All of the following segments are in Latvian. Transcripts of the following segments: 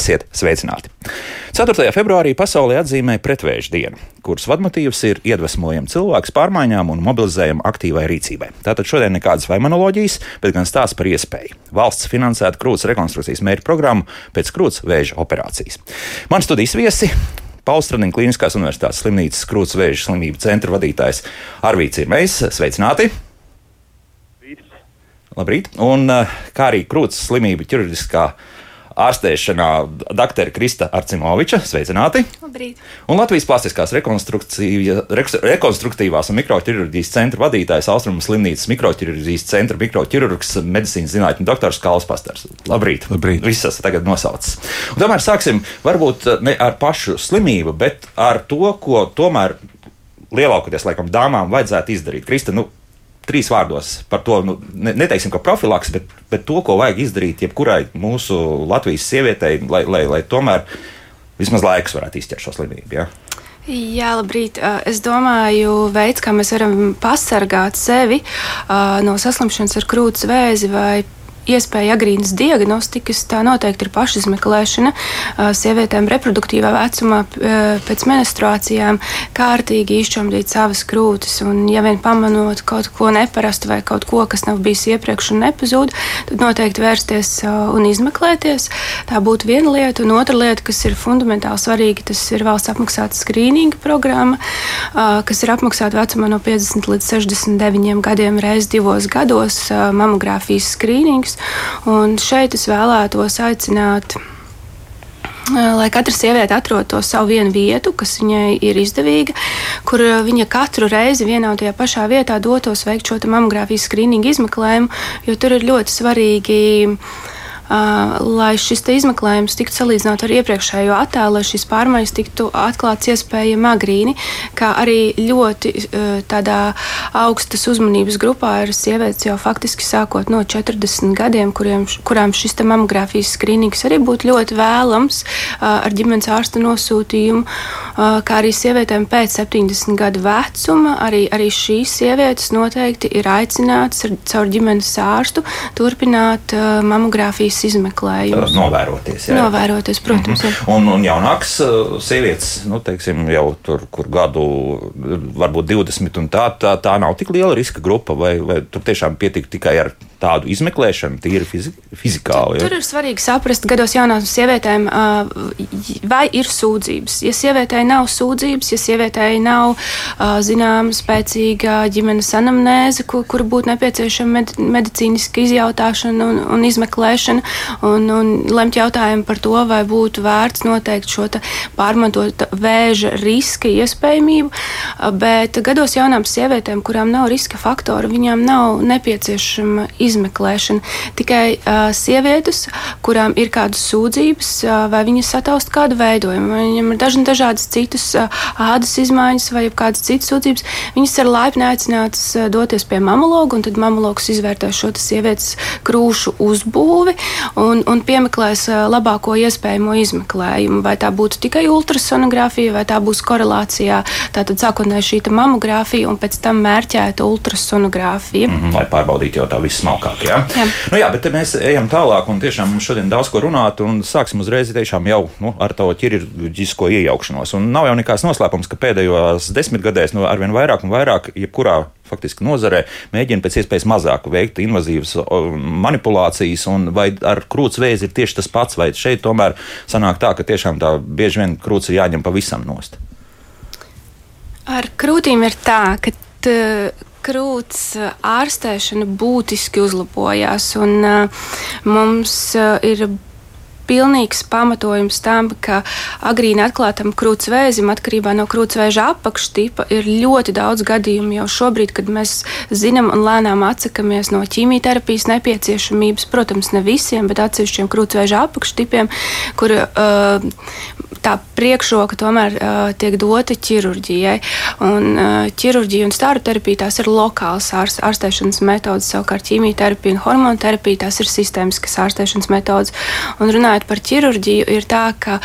Esiet sveicināti! 4. februārī pasaulē atzīmē pretvēža dienu, kuras vadmotīvs ir iedvesmojam cilvēks pārmaiņām un mobilizējam aktīvai rīcībai. Tātad šodien nekādas vainonoloģijas, bet gan stāsts par iespēju. Valsts finansēta krūts rekonstrukcijas mērķu programmu pēc krūts vēža operācijas. Man studijas viesi Paustradiņa Kliniskās Universitātes slimnīcas krūts vēža slimību centra vadītājs Arvīts Irmējs. Sveicināti! Labrīt! Un eh, kā arī krūts slimību ķirurģiskā ārstēšanā dr. Krista Arcimoviča. Sveicināti! Labrīt! Un Latvijas plastiskās rekonstruktīvās un mikroķirurģijas centra vadītājs Austrumu slimnīcas mikroķirurģijas centra mikroķirurgs medicīnas zinātņu doktors Kāls Pastars. Labrīt! Labrīt. Visas tagad nosaucas. Un tomēr sāksim varbūt ne ar pašu slimību, bet ar to, ko tomēr lielākoties laikam dāmām vajadzētu izdarīt. Krista, nu, trīs vārdos par to, nu, ne, neteiksim, ka profilaks, bet, bet to, ko vajag izdarīt jebkurai mūsu Latvijas sievietei, lai, lai, lai tomēr vismaz laiks varētu izķert šo slimību. Ja? Jā, labrīt. Es domāju, veids, kā mēs varam pasargāt sevi no saslimšanas ar krūts vēzi vai iespēja agrīnas diagnostikas, tā noteikti ir pašizmeklēšana. Sievietēm reproduktīvā vecumā pēc menstruācijām kārtīgi izčomdīt savas krūtis, un ja vien pamanot kaut ko neparastu vai kaut ko, kas nav bijis iepriekš un nepazūd, tad noteikti vērsties un izmeklēties. Tā būtu viena lieta, un otra lieta, kas ir fundamentāli svarīga, tas ir valsts apmaksāta skrīninga programma, kas ir apmaksāta vecumā no 50 līdz 69 gadiem reizes divos gados mamogrāfijas skrīnings. Un šeit es vēlētos aicināt lai katra sieviete atrod to savu vienu vietu, kas viņai ir izdevīga, kur viņa katru reizi vienā un tajā pašā vietā dotos veikt šo mammogrāfijas skrīningu izmeklējumu, jo tur ir ļoti svarīgi lai šis izmeklējums tiktu salīdzināts ar iepriekšējo attēlu, lai šīs pārmaiņas tiktu atklātas iespējami agrīni, kā arī ļoti tādā augstas uzmanības grupā ir sievietes jau faktiski sākot no 40 gadiem, kuriem, kurām šis mammogrāfijas skrīnings arī būtu ļoti vēlams ar ģimenes ārsta nosūtījumu, kā arī sievietēm pēc 70 gadu vecuma. Arī, arī šīs sievietes noteikti ir aicinātas caur ģimenes ārstu turpināt mammogrāfijas veikts izmeklējums. Novēroties, jā. Novēroties, protams. Mm -hmm. Un, un jaunāks sievietes, nu, teiksim, jau tur, kur gadu varbūt 20, un tā, tā, tā nav tik liela riska grupa, vai, vai tur tiešām pietika tikai ar tādu izmeklēšanu, tīri fizi fizikāli. Tur, tur ir svarīgi saprast, gados jaunām sievietēm, vai ir sūdzības. Ja sievietei nav sūdzības, ja sievietei nav zināma spēcīga ģimenes anamnēze, kur, kur būtu nepieciešama med, medicīniska izjautāšana un, un izmeklēšana, un, un lemt jautājumu par to, vai būtu vērts noteikt šo pārmantot vēža riska iespējamību. Bet gados jaunām sievietēm, kurām nav riska faktoru, viņām nav nepieciešama izmeklēšana. Tikai uh, sievietes, kurām ir kādas sūdzības, uh, vai viņas sataust kādu veidojumu, vai viņam ir dažna, dažādas citas uh, ādas izmaiņas vai kādas citas sūdzības, viņas ir laipni aicinātas uh, doties pie mamologa, un tad mamologs izvērtēs šo sievietes krūšu uzbūvi un, un piemeklēs labāko iespējamo izmeklējumu. Vai tā būtu tikai ultrasonogrāfija, vai tā būs korelācijā, tātad sākotnēji šī mamogrāfija un pēc tam mērķēta ultrasonogrāfija. Mm -hmm, lai pārbaudītu jau tā vismalkāk. Ja? Jā. Nu, jā, bet mēs ejam tālāk, un tiešām mums šodien daudz ko runāt, un sāksim uzreiz jau nu, ar to ķirurģisko iejaukšanos. Un nav jau nekāds noslēpums, ka pēdējos desmitgadēs nu, arvien vairāk un vairāk, jebkurā faktiski nozarē mēģina pēc iespējas mazāk veikt invazīvas manipulācijas, un vai ar krūts vēzi ir tieši tas pats, vai šeit tomēr sanāk tā, ka tiešām tā bieži vien krūts ir jāņem pavisam nost. Ar krūtīm ir tā, ka krūts ārstēšana būtiski uzlabojās, un uh, mums uh, ir pilnīgs pamatojums tam, ka agrīni atklātam krūtsvēzim, atkarībā no krūtsvēža apakštipa, ir ļoti daudz gadījumu jau šobrīd, kad mēs zinām un lēnām atsakamies no ķīmijterapijas nepieciešamības. Protams, ne visiem, bet atsevišķiem krūtsvēža apakštipiem, kur uh, tā priekšroka tomēr uh, tiek dota ķirurģijai. Un, uh, ķirurģija un stāru terapija tās ir lokālas ārst, ārstēšanas metodas, savukārt ķīmijterapija un hormonu terapija tās ir sistēmiskas ārstēšanas metodas. Un runājot runājot par ķirurģiju, ir tā, ka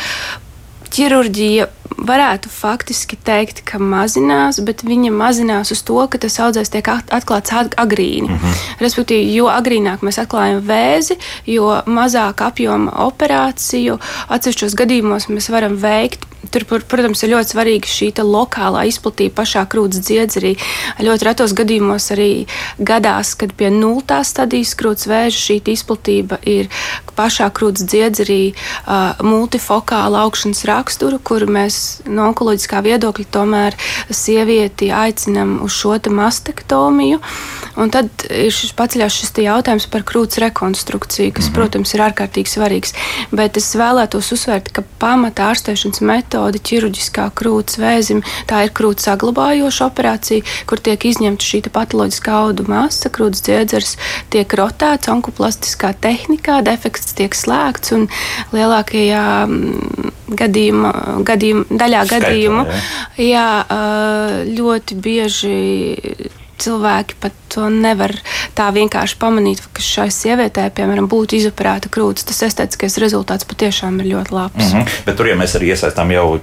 ķirurģija varētu faktiski teikt, ka mazinās, bet viņa mazinās uz to, ka tas audzēs tiek atklāts agrīni. Mm -hmm. Respektīvi, jo agrīnāk mēs atklājam vēzi, jo mazāk apjoma operāciju atsevišķos gadījumos mēs varam veikt Tur, protams, ir ļoti svarīga šī lokālā izplatība pašā krūts dziedzerī. Ļoti retos gadījumos arī gadās, kad pie nultās stadijas krūts vēža šī izplatība ir pašā krūts dziedzerī uh, multifokāla augšanas raksturu, kur mēs no onkoloģiskā viedokļa tomēr sievieti aicinam uz šo mastektomiju. Un tad ir šis paceļās šis jautājums par krūts rekonstrukciju, kas, -hmm. protams, ir ārkārtīgi svarīgs. Bet es vēlētos uzsvērt, ka pamata ārstēšanas metode ķirurģiskā krūts vēzim. Tā ir krūts saglabājoša operācija, kur tiek izņemta šī patoloģiskā audu masa, krūts dziedzers tiek rotēts onkoplastiskā tehnikā, defekts tiek slēgts un lielākajā mm, gadījuma, gadījuma, daļā Skaitā, gadījumu jā. Jā, ļoti bieži cilvēki pat to nevar tā vienkārši pamanīt, ka šai sievietei, piemēram, būtu izoperēta krūts. Tas estētiskais rezultāts patiešām ir ļoti labs. Mm -hmm. Bet tur ja mēs arī iesaistām jau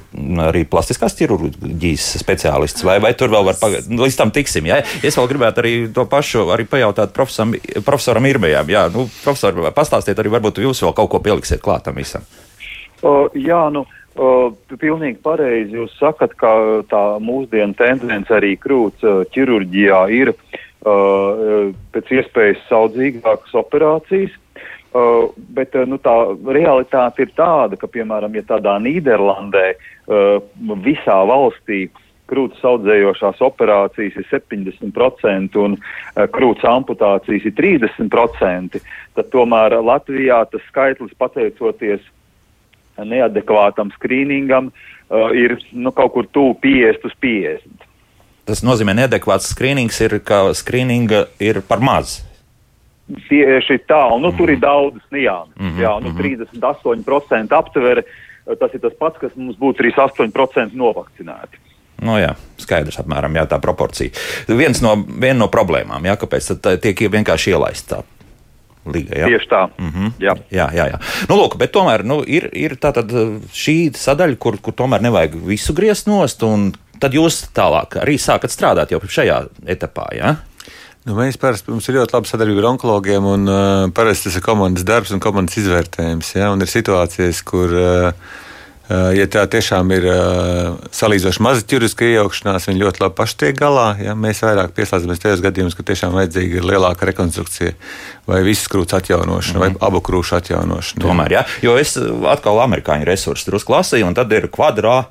arī plastiskās ķirurģijas speciālistus, vai, vai tur vēl var pagaidīt, nu, līdz tam tiksim. Ja? Es vēl gribētu arī to pašu arī pajautāt profesoram, profesoram Irmējām. Jā, nu, profesor, pastāstiet arī, varbūt jūs vēl kaut ko pieliksiet klātam visam. Uh, jā, nu. Uh, pilnīgi pareizi jūs sakat, ka tā mūsdienu tendence arī krūts uh, ķirurģijā ir uh, pēc iespējas saudzīgākas operācijas. Uh, bet nu, tā realitāte ir tāda, ka, piemēram, ja tādā Nīderlandē uh, visā valstī krūts audzējošās operācijas ir 70% un uh, krūts amputācijas ir 30%, tad tomēr Latvijā tas skaitlis pateicoties neadekvātam skrīningam uh, ir nu, kaut kur tuvu 50 uz 50. Tas nozīmē, ka neadekvāts skrīnings ir, ka skrīninga ir par maz. Tieši tā, un nu, mm. tur ir mhm. daudzas nianses. Mm -hmm, jā, nu, 38% mhm. aptvere, tas ir tas pats, kas mums būtu 38% novakcinēti. Nu, jā, skaidrs, apmēram jā, tā proporcija. Viens no, viena no problēmām, jā, kāpēc tā tiek vienkārši ielaista Liga, ja? Tieši tā. Mm -hmm. jā. Jā, jā, jā. Nu, lūk, bet tomēr nu, ir, ir šī sadaļa, kur, kur tomēr nevajag visu griezt nost, un tad jūs tālāk arī sākat strādāt jau šajā etapā. Ja? Nu, mēs parasti mums ir ļoti laba sadarbība ar onkologiem, un uh, parasti tas ir komandas darbs un komandas izvērtējums. Ja? Un ir situācijas, kur uh, ja tā tiešām ir eh, salīdzinoši maza ķirurģiska iejaukšanās, viņi ļoti labi paši tiek galā. Ja? Mēs vairāk pieslēdzamies tajos gadījumos, ka tiešām vajadzīga ir lielāka rekonstrukcija vai visas krūts atjaunošana, mm. vai mhm. abu krūšu atjaunošana. Tomēr, ja? jo es atkal amerikāņu resursus drusku lasīju, un tad ir kvadrā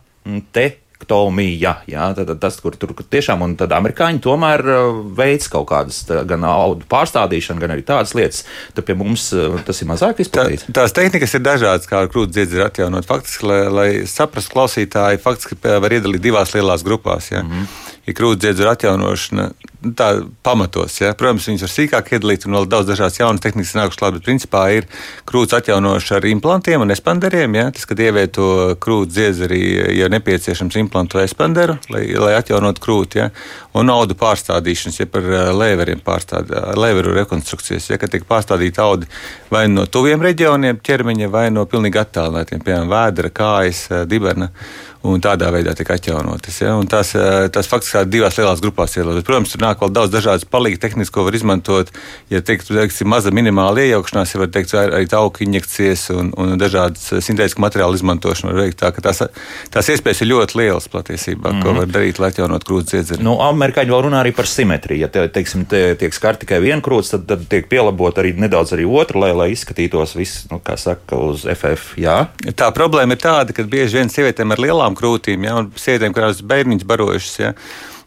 te tektomija. Jā, tad, tad tas, kur tur tiešām, un tad amerikāņi tomēr uh, veids kaut kādas gan audu pārstādīšanu, gan arī tādas lietas. Tad pie mums uh, tas ir mazāk izplatīts. Tā, tās tehnikas ir dažādas, kā krūtis dziedzi ir atjaunot. Faktiski, lai, lai saprastu klausītāji, faktiski var iedalīt divās lielās grupās. Ja? Mm -hmm ja krūtsdziedzu atjaunošana nu, tā pamatos. Ja? Protams, viņas var sīkāk iedalīt, un vēl daudz dažādas jaunas tehnikas nākušas klāt, bet principā ir krūts atjaunošana ar implantiem un espanderiem. Ja? Tas, kad ievieto krūtsdziedzi arī, ja nepieciešams, implantu vai espanderu, lai, lai atjaunotu krūti, ja? un naudu pārstādīšanas, ja par lēveriem pārstādīšanas, lēveru rekonstrukcijas, ja? kad tiek pārstādīta audi vai no tuviem reģioniem ķermeņa, vai no pilnīgi attālinātiem, piemēram, vēdera, kājas, diberna un tādā veidā tiek atjaunotas. Ja? Un tas, eh, tas faktiski divās lielās grupās ielūdz. Protams, tur nāk vēl daudz dažādas palīga tehnikas, ko var izmantot. Ja teikt, teiksim, maza minimāla iejaukšanās, ja var teikt, arī tauku injekcijas un, un dažādas sintētiskā materiāla izmantošana var veikt. Tā, tās, tās iespējas ir ļoti lielas patiesībā, mm -hmm. ko mhm. var darīt, lai atjaunot krūts iedzeri. Nu, amerikāņi vēl runā arī par simetriju. Ja te, teiksim, te tiek skarta tikai viena krūts, tad, tad tiek pielabot arī nedaudz arī otra, lai, lai izskatītos viss, nu, kā saka, uz FF. Jā? Tā problēma ir tāda, ka bieži vien sievietēm ar lielām krūtīm, ja, un sievietēm, kurās bērniņš barojušas. Ja,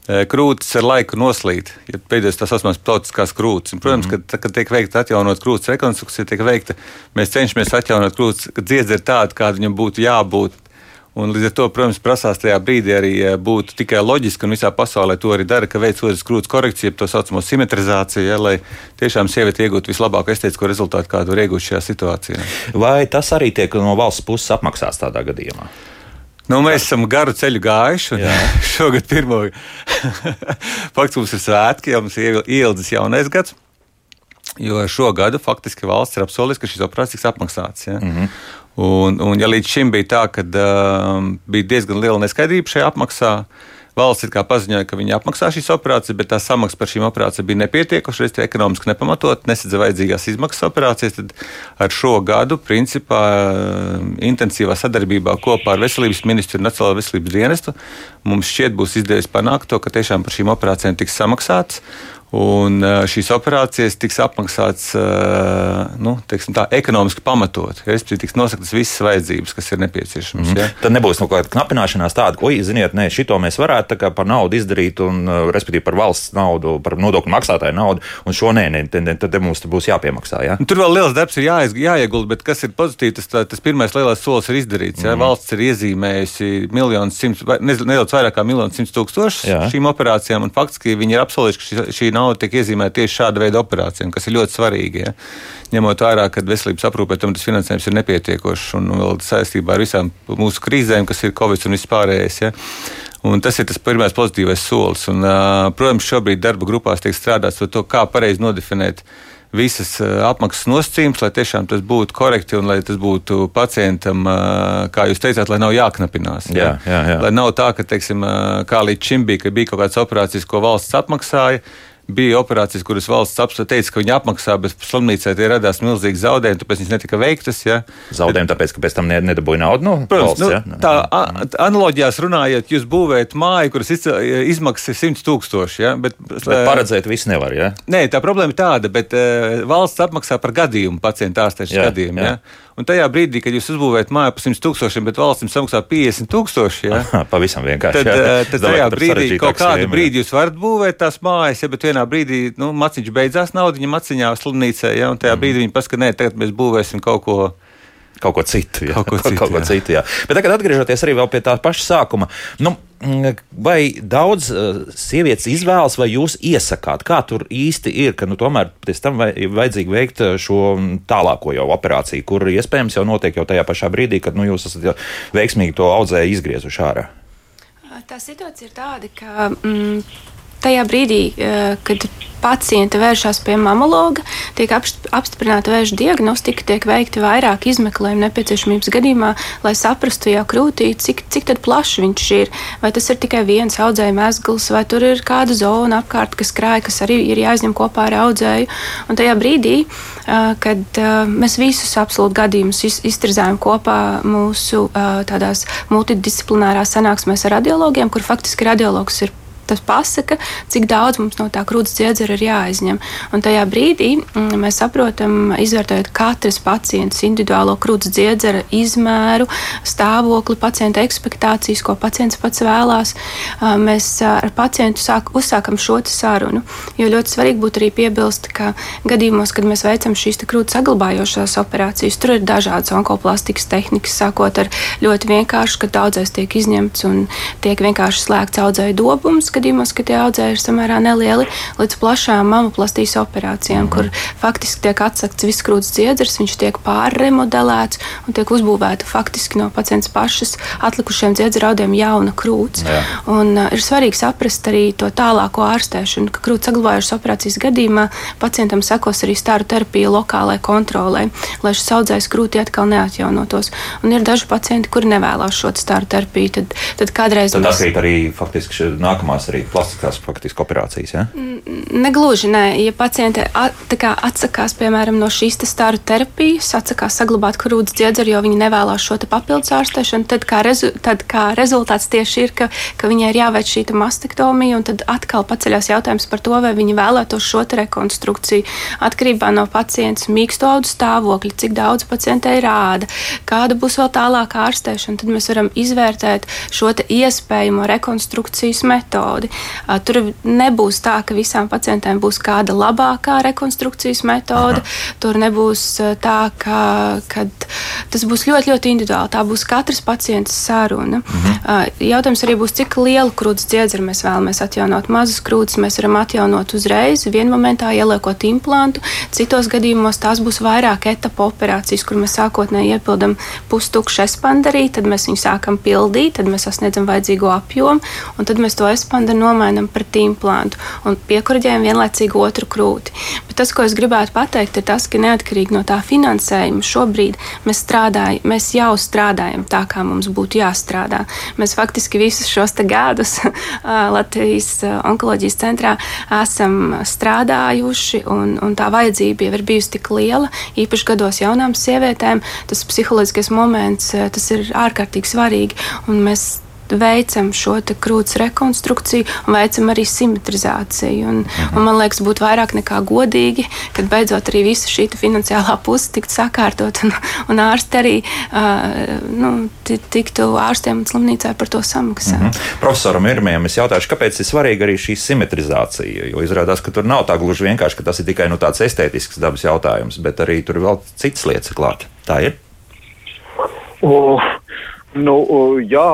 Krūtis ar laiku noslīd, ja pēdējais tā saucamās plotiskās krūtis. Un, protams, mm -hmm. kad, kad tiek veikta atjaunot krūtis rekonstrukcija, tiek veikta, mēs cenšamies atjaunot krūtis, kad dziedze ir tāda, kāda viņam būtu jābūt. Un līdz ar to, protams, prasās tajā brīdī arī e, būt tikai loģiski, un visā pasaulē to arī dara, ka veic otras krūtis korekciju, to saucamo simetrizāciju, ja, lai tiešām sieviete iegūtu vislabāko estētisko rezultātu, kādu var iegūt šajā situācijā. Vai tas arī tiek no valsts puses apmaksāts tādā gadījumā? Nu, mēs esam garu ceļu gājuši. Šogad pirmo fakts mums ir svētki, jau mums ir ieldzis jaunais gads. Jo šo gadu faktiski valsts ir apsolījusi, ka šīs operācijas tiks apmaksātas. Ja? Mm -hmm. Un, un ja līdz šim bija tā, ka uh, bija diezgan liela neskaidrība šajā apmaksā, valsts paziņoja, ka viņi apmaksā šīs operācijas, bet tā samaksa par šīm operācijām bija nepietiekoša, reizē ekonomiski nepamatot, nesadza vajadzīgās izmaksas operācijas. Tad ar šo gadu, principā, intensīvā sadarbībā kopā ar Veselības ministru un Nacionālo veselības dienestu, mums šķiet būs izdevies panākt to, ka tiešām par šīm operācijām tiks samaksāts. Un šīs operācijas tiks apmaksātas nu, tā, ekonomiski pamatot. Respektīvi, tiks nosaktas visas vajadzības, kas ir nepieciešamas. Mm. Ja? Tad nebūs nu, kāda knapināšanās tāda, ko, ziniet, nē, šito mēs varētu par naudu izdarīt, un, respektīvi, par valsts naudu, par nodokļu maksātāju naudu, un šo nē, nē tad, mums būs jāpiemaksā. Ja? Tur vēl liels darbs ir jāiz, jāiegulda, bet kas ir pozitīvi, tas, tas pirmais lielais solis ir izdarīts. Ja? Mm. Valsts ir iezīmējusi miljonus, simts, nedaudz vairāk kā miljonu simts tūkstošus šīm operācijām, un faktiski viņi ir apsolījuši, ka šī, šī nauda tiek iezīmēta tieši šāda veida operācijām, kas ir ļoti svarīgi. Ja? Ņemot vērā, ka veselības aprūpē tam tas finansējums ir nepietiekošs un vēl saistībā ar visām mūsu krīzēm, kas ir Covid un vispārējais. Ja? Un tas ir tas pirmais pozitīvais solis. Un, protams, šobrīd darba grupās tiek strādāts par to, kā pareizi nodefinēt visas apmaksas nosacījumus, lai tiešām tas būtu korekti un lai tas būtu pacientam, kā jūs teicāt, lai nav jāknapinās. Jā, jā, jā. Lai nav tā, ka, teiksim, kā līdz šim bija, ka bija kaut kādas operācijas, ko valsts apmaksāja bija operācijas, kuras valsts teica, ka viņi apmaksā, bet slimnīcē tie radās milzīgi zaudējumi, tāpēc viņas netika veiktas. Ja? Zaudējumi, tāpēc, ka pēc tam nedabūja naudu. Nu, Protams, valsts, nu, ja? tā a, analoģijās runājot, jūs būvējat māju, kuras izmaksas ir 100 tūkstoši. Ja? Bet, bet paredzēt visu nevar. Ja? Nē, tā problēma ir tāda, bet uh, valsts apmaksā par gadījumu pacientu ārstēšanas gadījumu. Jā. Ja? Un tajā brīdī, kad jūs uzbūvējat māju par 100 tūkstošiem, bet valsts jums samaksā 50 tūkstoši, ja? Pavisam vienkārši. Tad, jā. tad tajā brīdī, kaut kādu brīdi jūs varat būvēt tās mājas, ja, bet vienā brīdī nu, maciņš beidzās naudu viņa maciņā slimnīcā, ja, un tajā mm. brīdī viņi paskatās, nē, tagad mēs būvēsim kaut ko. Kaut ko citu. Jā. Kaut ko citu, kaut ko citu jā. Bet tagad atgriežoties arī pie tā paša sākuma. Nu, Vai daudz uh, sievietes izvēlas, vai jūs iesakāt, kā tur īsti ir, ka nu, tomēr pēc tam vajadzīgi veikt uh, šo tālāko jau operāciju, kur iespējams jau notiek jau tajā pašā brīdī, kad nu, jūs esat veiksmīgi to audzēju izgriezuši ārā? Tā situācija ir tāda, ka mm, tajā brīdī, uh, kad pacienti vēršas pie mamologa, tiek apstiprināta vēža diagnostika, tiek veikti vairāk izmeklējumu nepieciešamības gadījumā, lai saprastu jau krūtī, cik, cik plaši viņš ir. Vai tas ir tikai viens audzēju mezgls, vai tur ir kāda zona apkārt, kas krāj, kas arī ir jāizņem kopā ar audzēju. Un tajā brīdī, kad mēs visus absolūti gadījumus iztirzājam kopā mūsu tādās multidisciplinārās sanāksmēs ar radiologiem, kur faktiski radiologs ir tas pasaka, cik daudz mums no tā krūts dziedzera ir jāizņem. Un tajā brīdī mm, mēs saprotam, izvērtējot katras pacientas individuālo krūts dziedzera izmēru, stāvokli, pacienta ekspektācijas, ko pacients pats vēlās. Mēs ar pacientu sāk, uzsākam šo sarunu. Jo ļoti svarīgi būtu arī piebilst, ka gadījumos, kad mēs veicam šīs krūts saglabājošās operācijas, tur ir dažādas onkoplastikas tehnikas, sākot ar ļoti vienkāršu, ka daudzais tiek izņemts un tiek vienkārši slēgts audzēju dobums gadījumos, kad tie audzēji ir samērā nelieli, līdz plašām mamoplastijas operācijām, mm -hmm. kur faktiski tiek atsakts viss krūts dziedzers, viņš tiek pārremodelēts un tiek uzbūvēta faktiski no pacients pašas atlikušiem dziedzeraudiem jauna krūts. Jā. Un, uh, ir svarīgi saprast arī to tālāko ārstēšanu, ka krūts saglabājušas operācijas gadījumā pacientam sekos arī stāru terapija lokālai kontrolē, lai šis audzējs krūti atkal neatjaunotos. Un ir daži pacienti, kuri nevēlas šo stāru terapiju, tad, tad kādreiz. Tad mēs... tas arī faktiski nākamās veicamās arī plastiskās faktiski operācijas. Ja? Negluži nē, ja pacienti atsakās piemēram no šīs stāru terapijas, atsakās saglabāt krūts dziedzeru, jo viņi nevēlas šo papildus ārstēšanu, tad kā, rezu, tad kā rezultāts tieši ir, ka, ka viņai ir jāveic šī mastektomija, un tad atkal paceļās jautājums par to, vai viņi vēlētos šo rekonstrukciju atkarībā no pacienta mīksto audu stāvokļa, cik daudz pacientei rāda, kāda būs vēl tālākā ārstēšana. Tad mēs varam izvērtēt šo iespējamo rekonstrukcijas metodi metodi. Tur nebūs tā, ka visām pacientēm būs kāda labākā rekonstrukcijas metode. Aha. Tur nebūs tā, ka tas būs ļoti, ļoti individuāli. Tā būs katras pacients saruna. Mhm. Jautājums arī būs, cik lielu krūts dziedzeru mēs vēlamies atjaunot. Mazas krūtis mēs varam atjaunot uzreiz, vienā momentā ieliekot implantu. Citos gadījumos tās būs vairāk etapu operācijas, kur mēs sākotnēji iepildām pustukšu espandarī, tad mēs viņu sākam pildīt, tad mēs sasniedzam vajadzīgo apjomu, un tad mēs to espandarī implantu un nomainām pret implantu un piekurģējam vienlaicīgi otru krūti. Bet tas, ko es gribētu pateikt, ir tas, ka neatkarīgi no tā finansējuma šobrīd mēs strādājam, mēs jau strādājam tā, kā mums būtu jāstrādā. Mēs faktiski visus šos gadus Latvijas onkoloģijas centrā esam strādājuši, un, un tā vajadzība jau ir bijusi tik liela, īpaši gados jaunām sievietēm. Tas psiholoģiskais moments, tas ir ārkārtīgi svarīgi, un mēs veicam šo krūts rekonstrukciju un veicam arī simetrizāciju. Un, mhm. un man liekas, būtu vairāk nekā godīgi, kad beidzot arī visa šī finansiālā puse tiktu sakārtot un, un ārsti arī uh, nu, tiktu ārstiem un slimnīcai par to samaksāt. Mm -hmm. Profesoram Irmējam es jautāšu, kāpēc ir svarīga arī šī simetrizācija, jo izrādās, ka tur nav tā gluži vienkārši, ka tas ir tikai nu, tāds estētisks dabas jautājums, bet arī tur vēl citas lietas klāt. Tā ir. Oh. Nu, jā,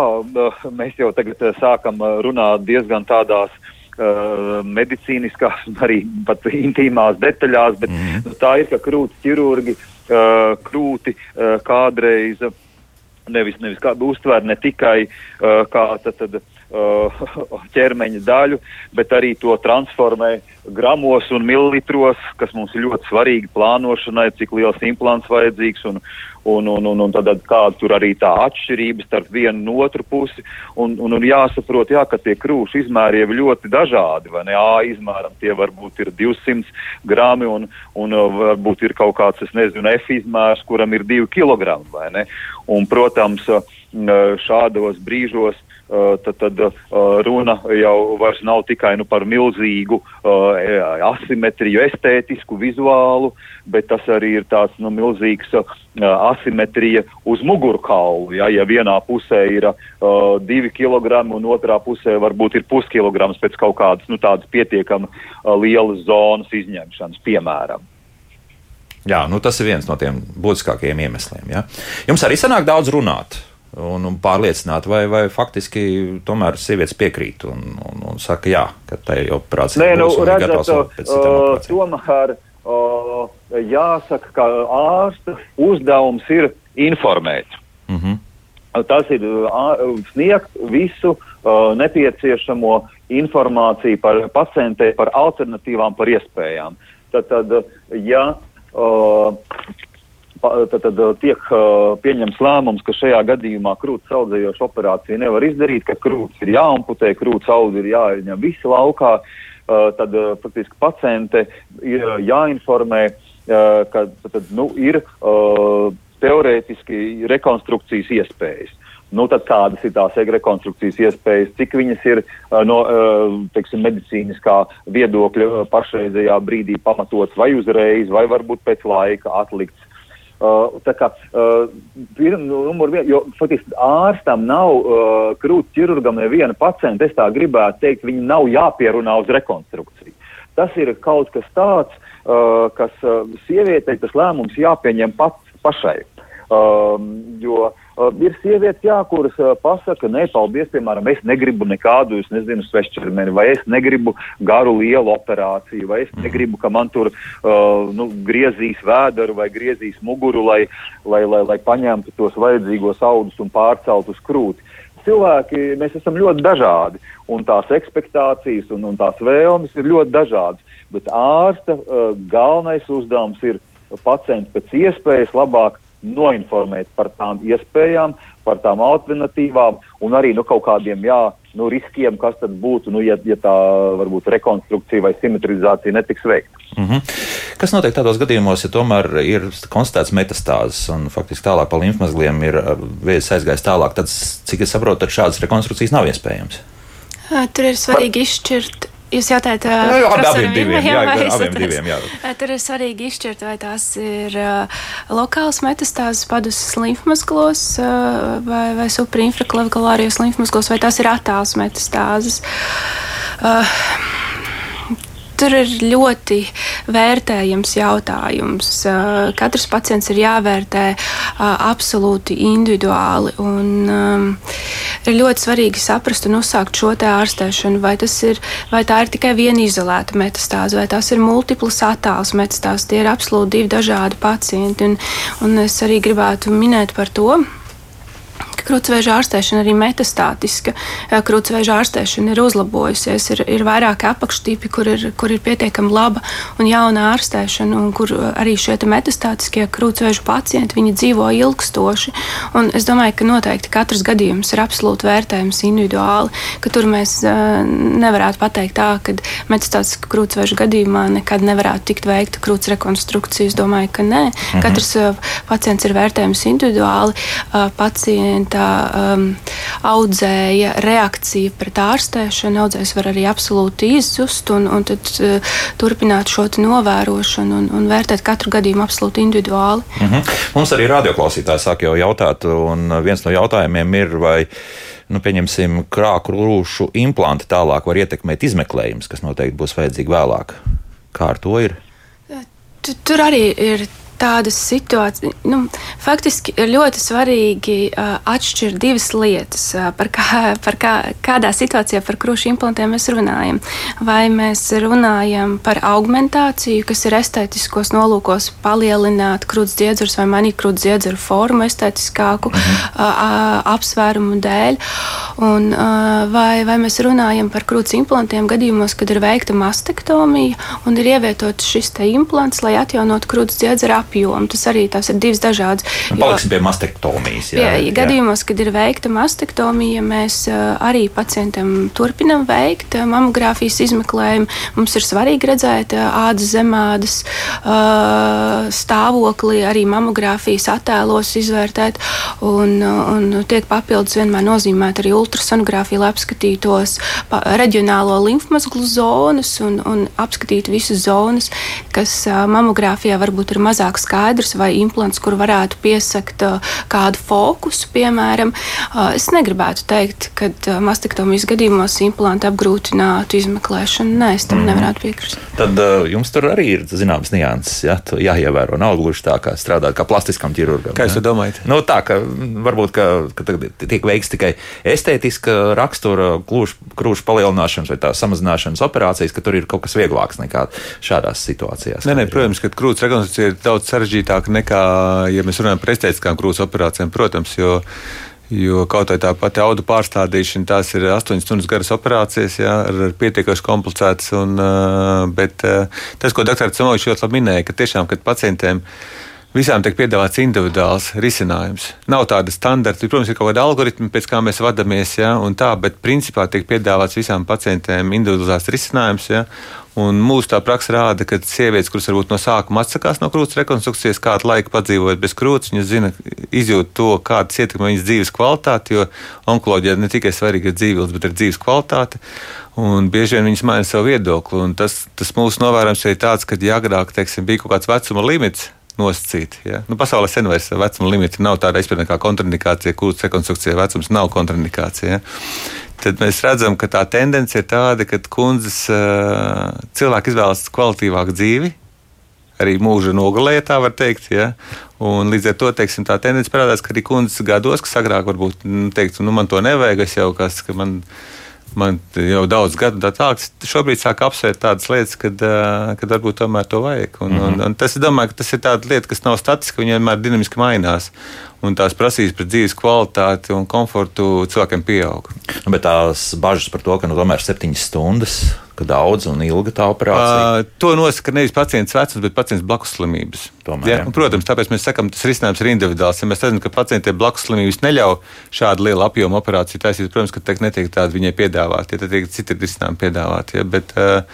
mēs jau tagad eh, sākam eh, runāt diezgan tādās uh, medicīniskās, arī pat intīmās detaļās, bet mm. -hmm. tā ir, ka krūtis ķirurgi krūti kādreiz nevis, nevis kādu uztver ne tikai kā tad, tad, ķermeņa daļu, bet arī to transformē gramos un mililitros, kas mums ir ļoti svarīgi plānošanai, cik liels implants vajadzīgs un, un, un, un, un tad kāda tur arī tā atšķirība starp vienu un otru pusi. Un, un, un jāsaprot, jā, ka tie krūšu izmēri ir ļoti dažādi. Vai ne? A izmēram tie varbūt ir 200 grami un, un varbūt ir kaut kāds, es nezinu, F izmērs, kuram ir 2 kg. Un, protams, šādos brīžos tad, tad eh, runa jau vairs nav tikai nu, par milzīgu uh, asimetriju, estētisku, vizuālu, bet tas arī ir tāds nu, milzīgs asimetrija uz mugurkaulu. Ja, ja vienā pusē ir uh, divi kilogrami un otrā pusē varbūt ir puskilograms pēc kaut kādas nu, pietiekami uh, lielas zonas izņemšanas, piemēram. Jā, nu tas ir viens no tiem būtiskākajiem iemesliem. Ja. Jums arī sanāk daudz runāt un, un pārliecināt, vai, vai faktiski tomēr sievietes piekrīt un, un, un saka, jā, ka tai operācija Nē, nu, redzat, uh, tomēr uh, jāsaka, ka ārsta uzdevums ir informēt. Mm -hmm. Tas ir uh, sniegt visu uh, nepieciešamo informāciju par pacientei, par alternatīvām, par iespējām. Tad, tad ja uh, tad, tad tiek uh, pieņems lēmums, ka šajā gadījumā krūts audzējoša operācija nevar izdarīt, ka krūts ir jāamputē, krūts audzi ir jāizņem visi laukā, uh, tad faktiski paciente ir jāinformē, ka tad, nu, ir teorētiski rekonstrukcijas iespējas. Nu, tad kādas ir tās rekonstrukcijas iespējas, cik viņas ir no teiksim, medicīniskā viedokļa pašreizējā brīdī pamatots vai uzreiz, vai varbūt pēc laika atlikts. Uh, tā kā uh, nu, numur viena, jo faktiski ārstam nav uh, krūts ķirurgam neviena pacienta, es tā gribētu teikt, viņi nav jāpierunā uz rekonstrukciju. Tas ir kaut kas tāds, uh, kas uh, sievietei tas lēmums jāpieņem pats pašai. Um, jo uh, ir sievietes, jā, kuras uh, pasaka, nē, paldies, piemēram, es negribu nekādu, es nezinu, svešķermeni, vai es negribu garu lielu operāciju, vai es mhm. negribu, ka man tur uh, nu, griezīs vēderu vai griezīs muguru, lai, lai, lai, lai paņemtu tos vajadzīgos audus un pārcelt uz krūti. Cilvēki, mēs esam ļoti dažādi, un tās expectācijas un, un tās vēlmes ir ļoti dažādas, bet ārsta uh, galvenais uzdevums ir pacientu pēc iespējas labāk noinformēt par tām iespējām, par tām alternatīvām un arī nu, kaut kādiem jā, nu, riskiem, kas tad būtu, nu, ja, ja tā varbūt rekonstrukcija vai simetrizācija netiks veikta. Mm -hmm. Kas notiek tādos gadījumos, ja tomēr ir konstatēts metastāzes un faktiski tālāk pa līmfmazgliem ir vēzis aizgājis tālāk, tad, cik es saprotu, tad šādas rekonstrukcijas nav iespējams? Tur ir svarīgi izšķirt Jūs jautājat, uh, jā, abi, abiem diviem, jā, jā, abiem diviem, jā. Tur ir svarīgi izšķirt, vai tās ir uh, lokāls metastāzes padusas līmfmazglos uh, vai, vai suprainfraklavikulārijas līmfmazglos, vai tās ir attāls metastāzes. Uh, tur ir ļoti vērtējams jautājums. Katrs pacients ir jāvērtē absolūti individuāli. Un, ir ļoti svarīgi saprast un uzsākt šo ārstēšanu, vai, ir, vai tā ir tikai viena izolēta metastāze, vai tās ir multiplas attāls metastāzes. Tie ir absolūti divi dažādi pacienti. Un, un es arī gribētu minēt par to ka krūtsvēža ārstēšana arī metastātiska. Krūtsvēža ārstēšana ir uzlabojusies, ir, ir vairāki apakštīpi, kur ir, kur ir pietiekami laba un jauna ārstēšana, un kur arī šie metastātiskie krūtsvēža pacienti dzīvo ilgstoši. Un es domāju, ka noteikti katrs gadījums ir absolūti vērtējams individuāli, ka tur mēs nevarētu pateikt tā, ka metastātiska krūtsvēža gadījumā nekad nevarētu tikt veikta krūts rekonstrukcija. Es domāju, ka nē. Mhm. Katrs pacients ir vērtējams individuāli. Uh, pacienta um, audzēja reakcija pret ārstēšanu, audzējs var arī absolūti izzust un, un tad uh, turpināt šo novērošanu un, un vērtēt katru gadījumu absolūti individuāli. Mhm. Mums arī radioklausītāji sāk jau jautāt, un viens no jautājumiem ir, vai nu, pieņemsim, krāku rūšu implanti tālāk var ietekmēt izmeklējumus, kas noteikti būs vajadzīgi vēlāk. Kā ar to ir? Tur arī ir tādas situācijas, nu, faktiski ir ļoti svarīgi uh, atšķirt divas lietas, uh, par, kā, par kā, kādā situācijā par krūšu implantiem mēs runājam. Vai mēs runājam par augmentāciju, kas ir estētiskos nolūkos palielināt krūts dziedzers vai manīt krūts dziedzeru formu estētiskāku mhm. uh, apsvērumu dēļ, un, uh, vai, vai mēs runājam par krūts implantiem gadījumos, kad ir veikta mastektomija un ir ievietots šis implants, lai atjaunotu krūts dziedzeru apjomu apjomu. Tas arī tas ir divas dažādas. Nu, paliksim pie mastektomijas. Jā, pie, jā. Gadījumos, kad ir veikta mastektomija, mēs arī pacientam turpinam veikt mamogrāfijas izmeklējumu. Mums ir svarīgi redzēt ādas zemādas stāvokli, arī mamogrāfijas attēlos izvērtēt. Un, un tiek papildus vienmēr nozīmēt arī ultrasonogrāfija, lai apskatītos reģionālo limfmazglu zonas un, un apskatītu visas zonas, kas mamogrāfijā varbūt ir mazāk skaidrs, vai implants, kur varētu piesakt uh, kādu fokusu, piemēram. Uh, es negribētu teikt, ka uh, mastektomijas gadījumos implanti apgrūtinātu izmeklēšanu. Nē, es tam mm. nevarētu piekrist. Tad jums tur arī ir zināmas nianses, ja? jāievēro. Nav gluži tā, kā strādāt kā plastiskam ķirurgam. Kā jūs ja? domājat? Nu, tā, ka varbūt ka, ka tiek veikts tikai estētiska rakstura krūšu palielināšanas vai tā samazināšanas operācijas, ka tur ir kaut kas vieglāks nekā šādās situācijās. Nē, nē, protams, ka krūts rekonstrukcija ir daudz sarežģītāk nekā, ja mēs runājam par estētiskām krūts operācijām, protams, jo Jo kaut kā tā pati audu pārstādīšana, tās ir 8 stundas garas operācijas, jā, ar pietiekami komplicētas. Un, bet tas, ko dr. Samovičs ļoti labi minēja, ka tiešām, kad pacientiem visām tiek piedāvāts individuāls risinājums. Nav tāda standarta, protams, ir kaut kāda algoritma, pēc kā mēs vadāmies, ja, tā, bet principā tiek piedāvāts visām pacientiem individuāls risinājums. Ja, Un mūsu tā praksa rāda, ka sievietes, kuras varbūt no sākuma atsakās no krūts rekonstrukcijas, kādu laiku padzīvojot bez krūts, viņas zina, izjūt to, kādas ietekmē viņas dzīves kvalitāti, jo onkoloģijā ne tikai svarīga ir dzīvības, bet ir dzīves kvalitāte. Un bieži vien viņas maina savu viedokli. Tas, tas mūsu novērojums ir tāds, ka, ja agrāk teiksim, bija kaut kāds vecuma limits, nosacīti. Ja? Nu, pasaulē sen vairs vecuma limiti nav tāda izpratne kā kontraindikācija, kuras rekonstrukcija vecums nav kontraindikācija. Ja? Tad mēs redzam, ka tā tendence ir tāda, ka kundzes cilvēki izvēlas kvalitīvāku dzīvi. Arī mūža nogalē, tā var teikt. Ja? Un līdz ar to teiksim, tā tendence parādās, ka arī kundzes gados, kas agrāk varbūt nu, teikt, nu, man to nevajag, es jau kas, ka man, man jau daudz gadu tā tālāk, šobrīd sāk apsvērt tādas lietas, kad, kad varbūt tomēr to vajag. Un, mm -hmm. un, un tas, domāju, tas ir tāda lieta, kas nav statiska, viņa vienmēr dinamiski mainās un tās prasības pret dzīves kvalitāti un komfortu cilvēkiem pieaug. Bet tās bažas par to, ka nu, tomēr septiņas stundas daudz un ilga tā operācija? Uh, to nosaka nevis pacients vecums, bet pacients blakus slimības. Tomēr, ja? Un, protams, tāpēc mēs sakām, tas risinājums ir individuāls. Ja mēs redzam, ka pacientiem blakus slimības neļauj šādu lielu apjomu operāciju taisīt, protams, ka netiek tādi viņai piedāvāti, ja tad tiek citi risinājumi piedāvāti. Ja? Bet, uh,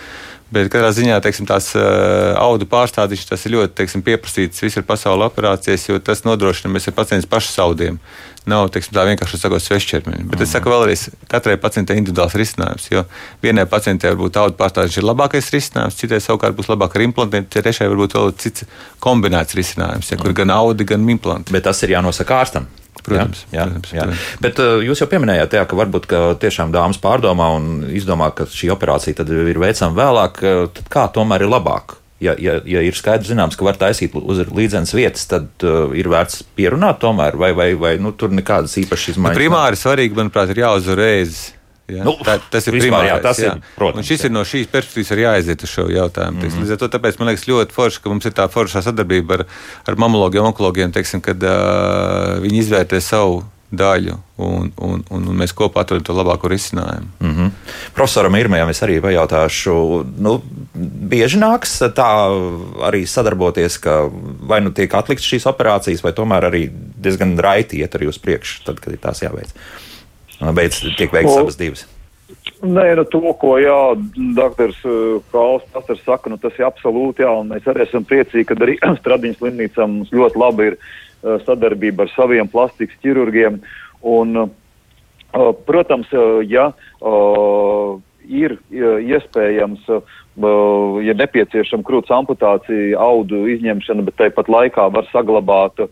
Bet katrā ziņā teiksim, tās uh, audu pārstādīšanas tas ir ļoti teiksim, pieprasīts visur pasaules operācijas, jo tas nodrošina mēs ar pacientu pašu saudiem. Nav teiksim, tā vienkārši sakot svešķermeni. Bet mm. es saku vēlreiz, katrai pacientai individuāls risinājums. Jo vienai pacientei varbūt audu pārstādīšana ir labākais risinājums, citai savukārt būs labāk ar implantiem, trešai varbūt vēl cits kombinēts risinājums, ja, kur mm. gan audi, gan implanti. Bet tas ir jānosaka ārstam. Protams, jā, jā, protams, jā. Protams. Bet uh, jūs jau pieminējāt, jā, ka varbūt ka tiešām dāmas pārdomā un izdomā, ka šī operācija ir veicama vēlāk. Tad kā tomēr ir labāk? Ja, ja, ja ir skaidrs, zināms, ka var taisīt uz līdzenas vietas, tad uh, ir vērts pierunāt tomēr, vai, vai, vai nu, tur nekādas īpašas izmaiņas. Nu, primāri svarīgi, manuprāt, ir jāuzvar reizes Ja? Nu, tā, tas ir vispār, jā, tas jā. ir. Protams, un šis jā. ir no šīs perspektīvas arī jāaiziet uz šo jautājumu. Mm -hmm. Līdz ar to tāpēc man liekas ļoti forši, ka mums ir tā foršā sadarbība ar, ar mamologiem, onkologiem, teiksim, kad uh, viņi izvērtē savu daļu, un, un, un, un mēs kopā atrodam to labāko risinājumu. Mm -hmm. Profesoram Irmējam es arī pajautāšu, nu, bieži nāks tā arī sadarboties, ka vai nu tiek atlikts šīs operācijas, vai tomēr arī diezgan raiti iet arī uz priekšu, tad, kad ir tās jāveic. Beidz tiek veikts abas divas. Nē, nu to, ko doktors Kāls Pastars saka, nu tas ir absolūti jā, mēs arī esam priecīgi, ka arī Stradiņas slimnīcā mums ļoti labi ir uh, sadarbība ar saviem plastikas ķirurgiem. Un, uh, protams, ja ir iespējams, ja nepieciešama krūts amputācija, audu izņemšana, bet tāpat laikā var saglabāt uh,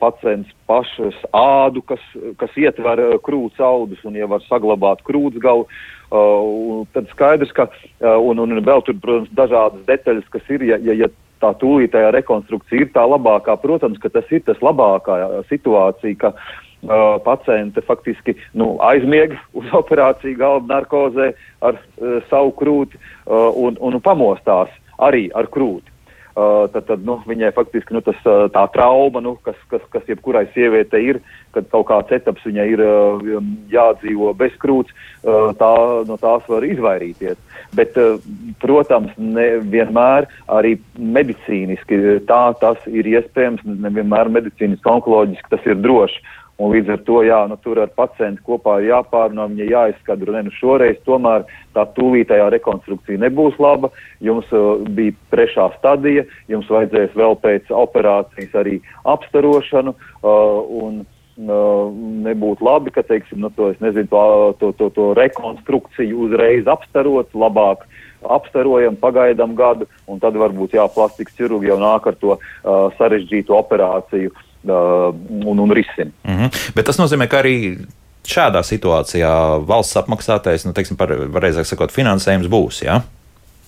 pacients pašas ādu, kas, kas ietver uh, krūts audus, un ja var saglabāt krūts galu, uh, tad skaidrs, ka, uh, un, un vēl tur, protams, dažādas detaļas, kas ir, ja, ja, ja tā tūlītējā rekonstrukcija ir tā labākā, protams, ka tas ir tas labākā situācija, ka uh, paciente faktiski nu, aizmiega uz operāciju galva narkozē ar uh, savu krūti uh, un, un pamostās arī ar krūti. Uh, tad, tad nu, viņai faktiski nu, tas, tā trauma, nu, kas, kas, kas jebkurai sievietei ir, kad kaut kāds etaps viņai ir uh, jādzīvo bez krūts, uh, tā, no tās var izvairīties. Bet, protams, nevienmēr arī medicīniski tā tas ir iespējams, nevienmēr medicīniski onkoloģiski tas ir droši. Un līdz ar to, jā, nu, tur ar pacientu kopā ir jāpārunā, viņa jāizskadro, ne, nu šoreiz tomēr tā tūlītējā rekonstrukcija nebūs laba, jums uh, bija trešā stadija, jums vajadzēs vēl pēc operācijas arī apstarošanu, uh, un uh, nebūtu labi, ka, teiksim, nu, to, nezinu, to, to, to, to rekonstrukciju uzreiz apstarot, labāk apstarojam, pagaidām gadu, un tad varbūt jā, plastikas ķirurgi jau nāk ar to uh, sarežģītu operāciju. uh, un, un risina. Mm -hmm. Bet tas nozīmē, ka arī šādā situācijā valsts apmaksātais, nu, teiksim, par, reizē sakot, finansējums būs. Ja?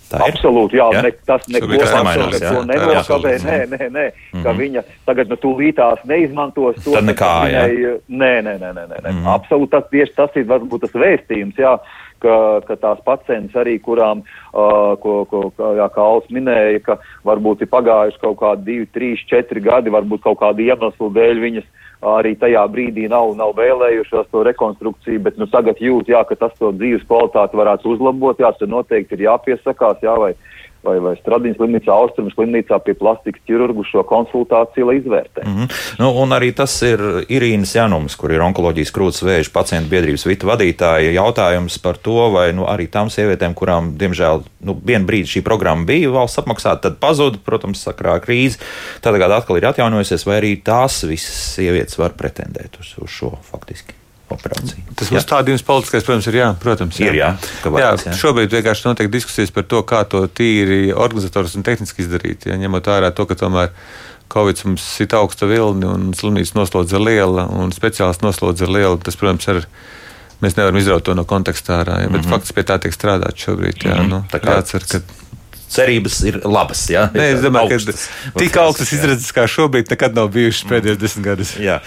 Absolūti, jā, ja? ne, tas neko nemainās. Nenokavē, nē, nē, nē, mm -hmm. ka mhm. viņa tagad nu tūlītās neizmantos to. Tad nekā, jā. Nē, nē, nē, nē, nē. Mm -hmm. absolūti tas tieši tas ir varbūt tas vēstījums, jā, ka, ka tās pacients arī, kurām, uh, ko, ko jā, kā Alts minēja, ka varbūt ir pagājuši kaut kādi divi, trīs, četri gadi, varbūt kaut kādu iemeslu dēļ viņas arī tajā brīdī nav, nav vēlējušās to rekonstrukciju, bet nu, tagad jūt, jā, ka tas to dzīves kvalitāti varētu uzlabot, jā, tad noteikti ir jāpiesakās, jā, vai, vai, vai Stradiņas slimnīcā, Austrumu slimnīcā pie plastikas ķirurgu šo konsultāciju, lai izvērtē. Mm -hmm. nu, un arī tas ir Irīnas Janums, kur ir onkoloģijas krūts vēža pacientu biedrības vitu vadītāja jautājums par to, vai nu, arī tām sievietēm, kurām, diemžēl, nu, vienu brīdi šī programma bija valsts apmaksāta, tad pazuda, protams, sakrā krīze, tad tagad atkal ir atjaunojusies, vai arī tās visas sievietes var pretendēt uz, uz šo faktiski operāciju. Tas uzstādījums politiskais, protams, ir jā, protams. Jā. Ir, jā, vajag, jā, šobrīd vienkārši notiek diskusijas par to, kā to tīri organizatoriski un tehniski izdarīt. Ja, ņemot vērā to, ka tomēr Covid mums ir augsta vilni un slimnīcas noslodze ir liela un speciālists noslodze ir liela, tas, protams, ir. Mēs nevaram izraut to no konteksta ārā, ja, bet mm -hmm. faktiski pie tā tiek strādāts šobrīd. Jā, mm -hmm. nu, tā kā jācer, ka cerības ir labas. Ja? Nē, es domāju, augstas, ka tik augstas izredzes kā šobrīd nekad nav bijušas pēdējos desmit gadus. Jā.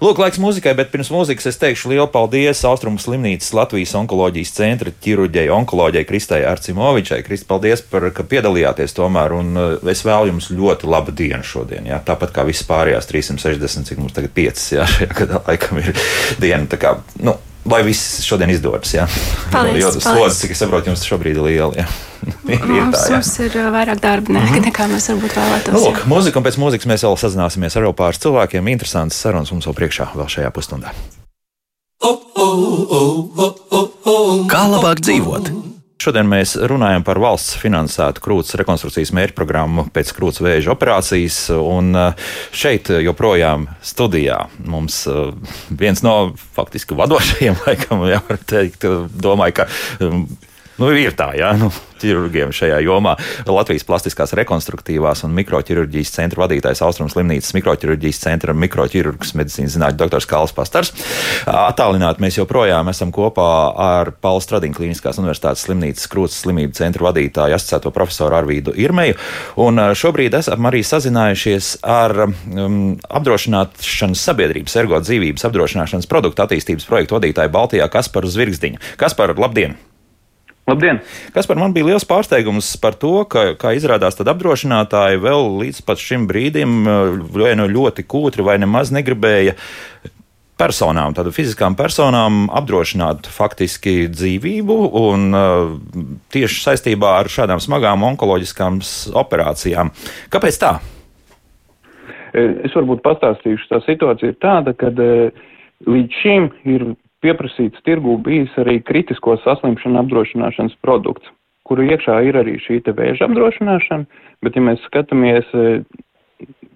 Lūk, laiks muzikai, bet pirms mūzikas es teikšu lielu paldies Austrumu slimnīcas Latvijas onkoloģijas centra ķirurģijai, onkoloģijai Kristai Arcimovičai. Kristi, paldies par, ka piedalījāties tomēr, un uh, es vēlu jums ļoti labu dienu šodien. Jā. Tāpat kā visas pārējās 360, cik mums tagad 5, jā, šajā gadā laikam ir diena. Tā kā, nu, lai viss šodien izdodas. Jā, paldies, jo tas slodzi, cik es saprotu, jums šobrīd ir liela. Jā. Ir, ir tā, mums ir uh, vairāk darba ne, mm -hmm. nekā mēs varbūt vēlētos. Nu, lūk, mūzika, un pēc mūzikas mēs vēl sazināsimies ar vēl pāris cilvēkiem. Interesants sarunas mums vēl priekšā, vēl šajā pusstundā. Kā labāk dzīvot? Šodien mēs runājam par valsts finansētu krūts rekonstrukcijas mērķprogrammu pēc krūts vēža operācijas. Un eh, šeit joprojām studijā mums eh, viens no faktiski vadošajiem, laikam, jā, var teikt, domāju, ka nu, ir tā, jā. Nu, ķirurgiem šajā jomā. Latvijas plastiskās rekonstruktīvās un mikroķirurģijas centra vadītājs Austrums slimnīcas mikroķirurģijas centra mikroķirurgs medicīnas zinātņu doktors Kāls Pastars. Attālināti mēs joprojām esam kopā ar Paula Stradiņa Kliniskās universitātes slimnīcas krūts slimību centra vadītāju asociēto profesoru Arvīdu Irmeju. Un šobrīd esam arī sazinājušies ar um, apdrošināšanas sabiedrības ergo dzīvības apdrošināšanas produktu attīstības projektu vadītāju Baltijā Kasparu Zvirgzdiņu. Kaspar, labdien! Labdien! Kas par man bija liels pārsteigums par to, ka, kā izrādās, tad apdrošinātāji vēl līdz šim brīdim vai nu ļoti kūtri vai nemaz negribēja personām, tādu fiziskām personām apdrošināt faktiski dzīvību un uh, tieši saistībā ar šādām smagām onkoloģiskām operācijām. Kāpēc tā? Es varbūt pastāstīšu, tā situācija ir tāda, ka līdz šim ir pieprasīts tirgū bijis arī kritisko saslimšanu apdrošināšanas produkts, kuru iekšā ir arī šī te vēža apdrošināšana, bet ja mēs skatāmies,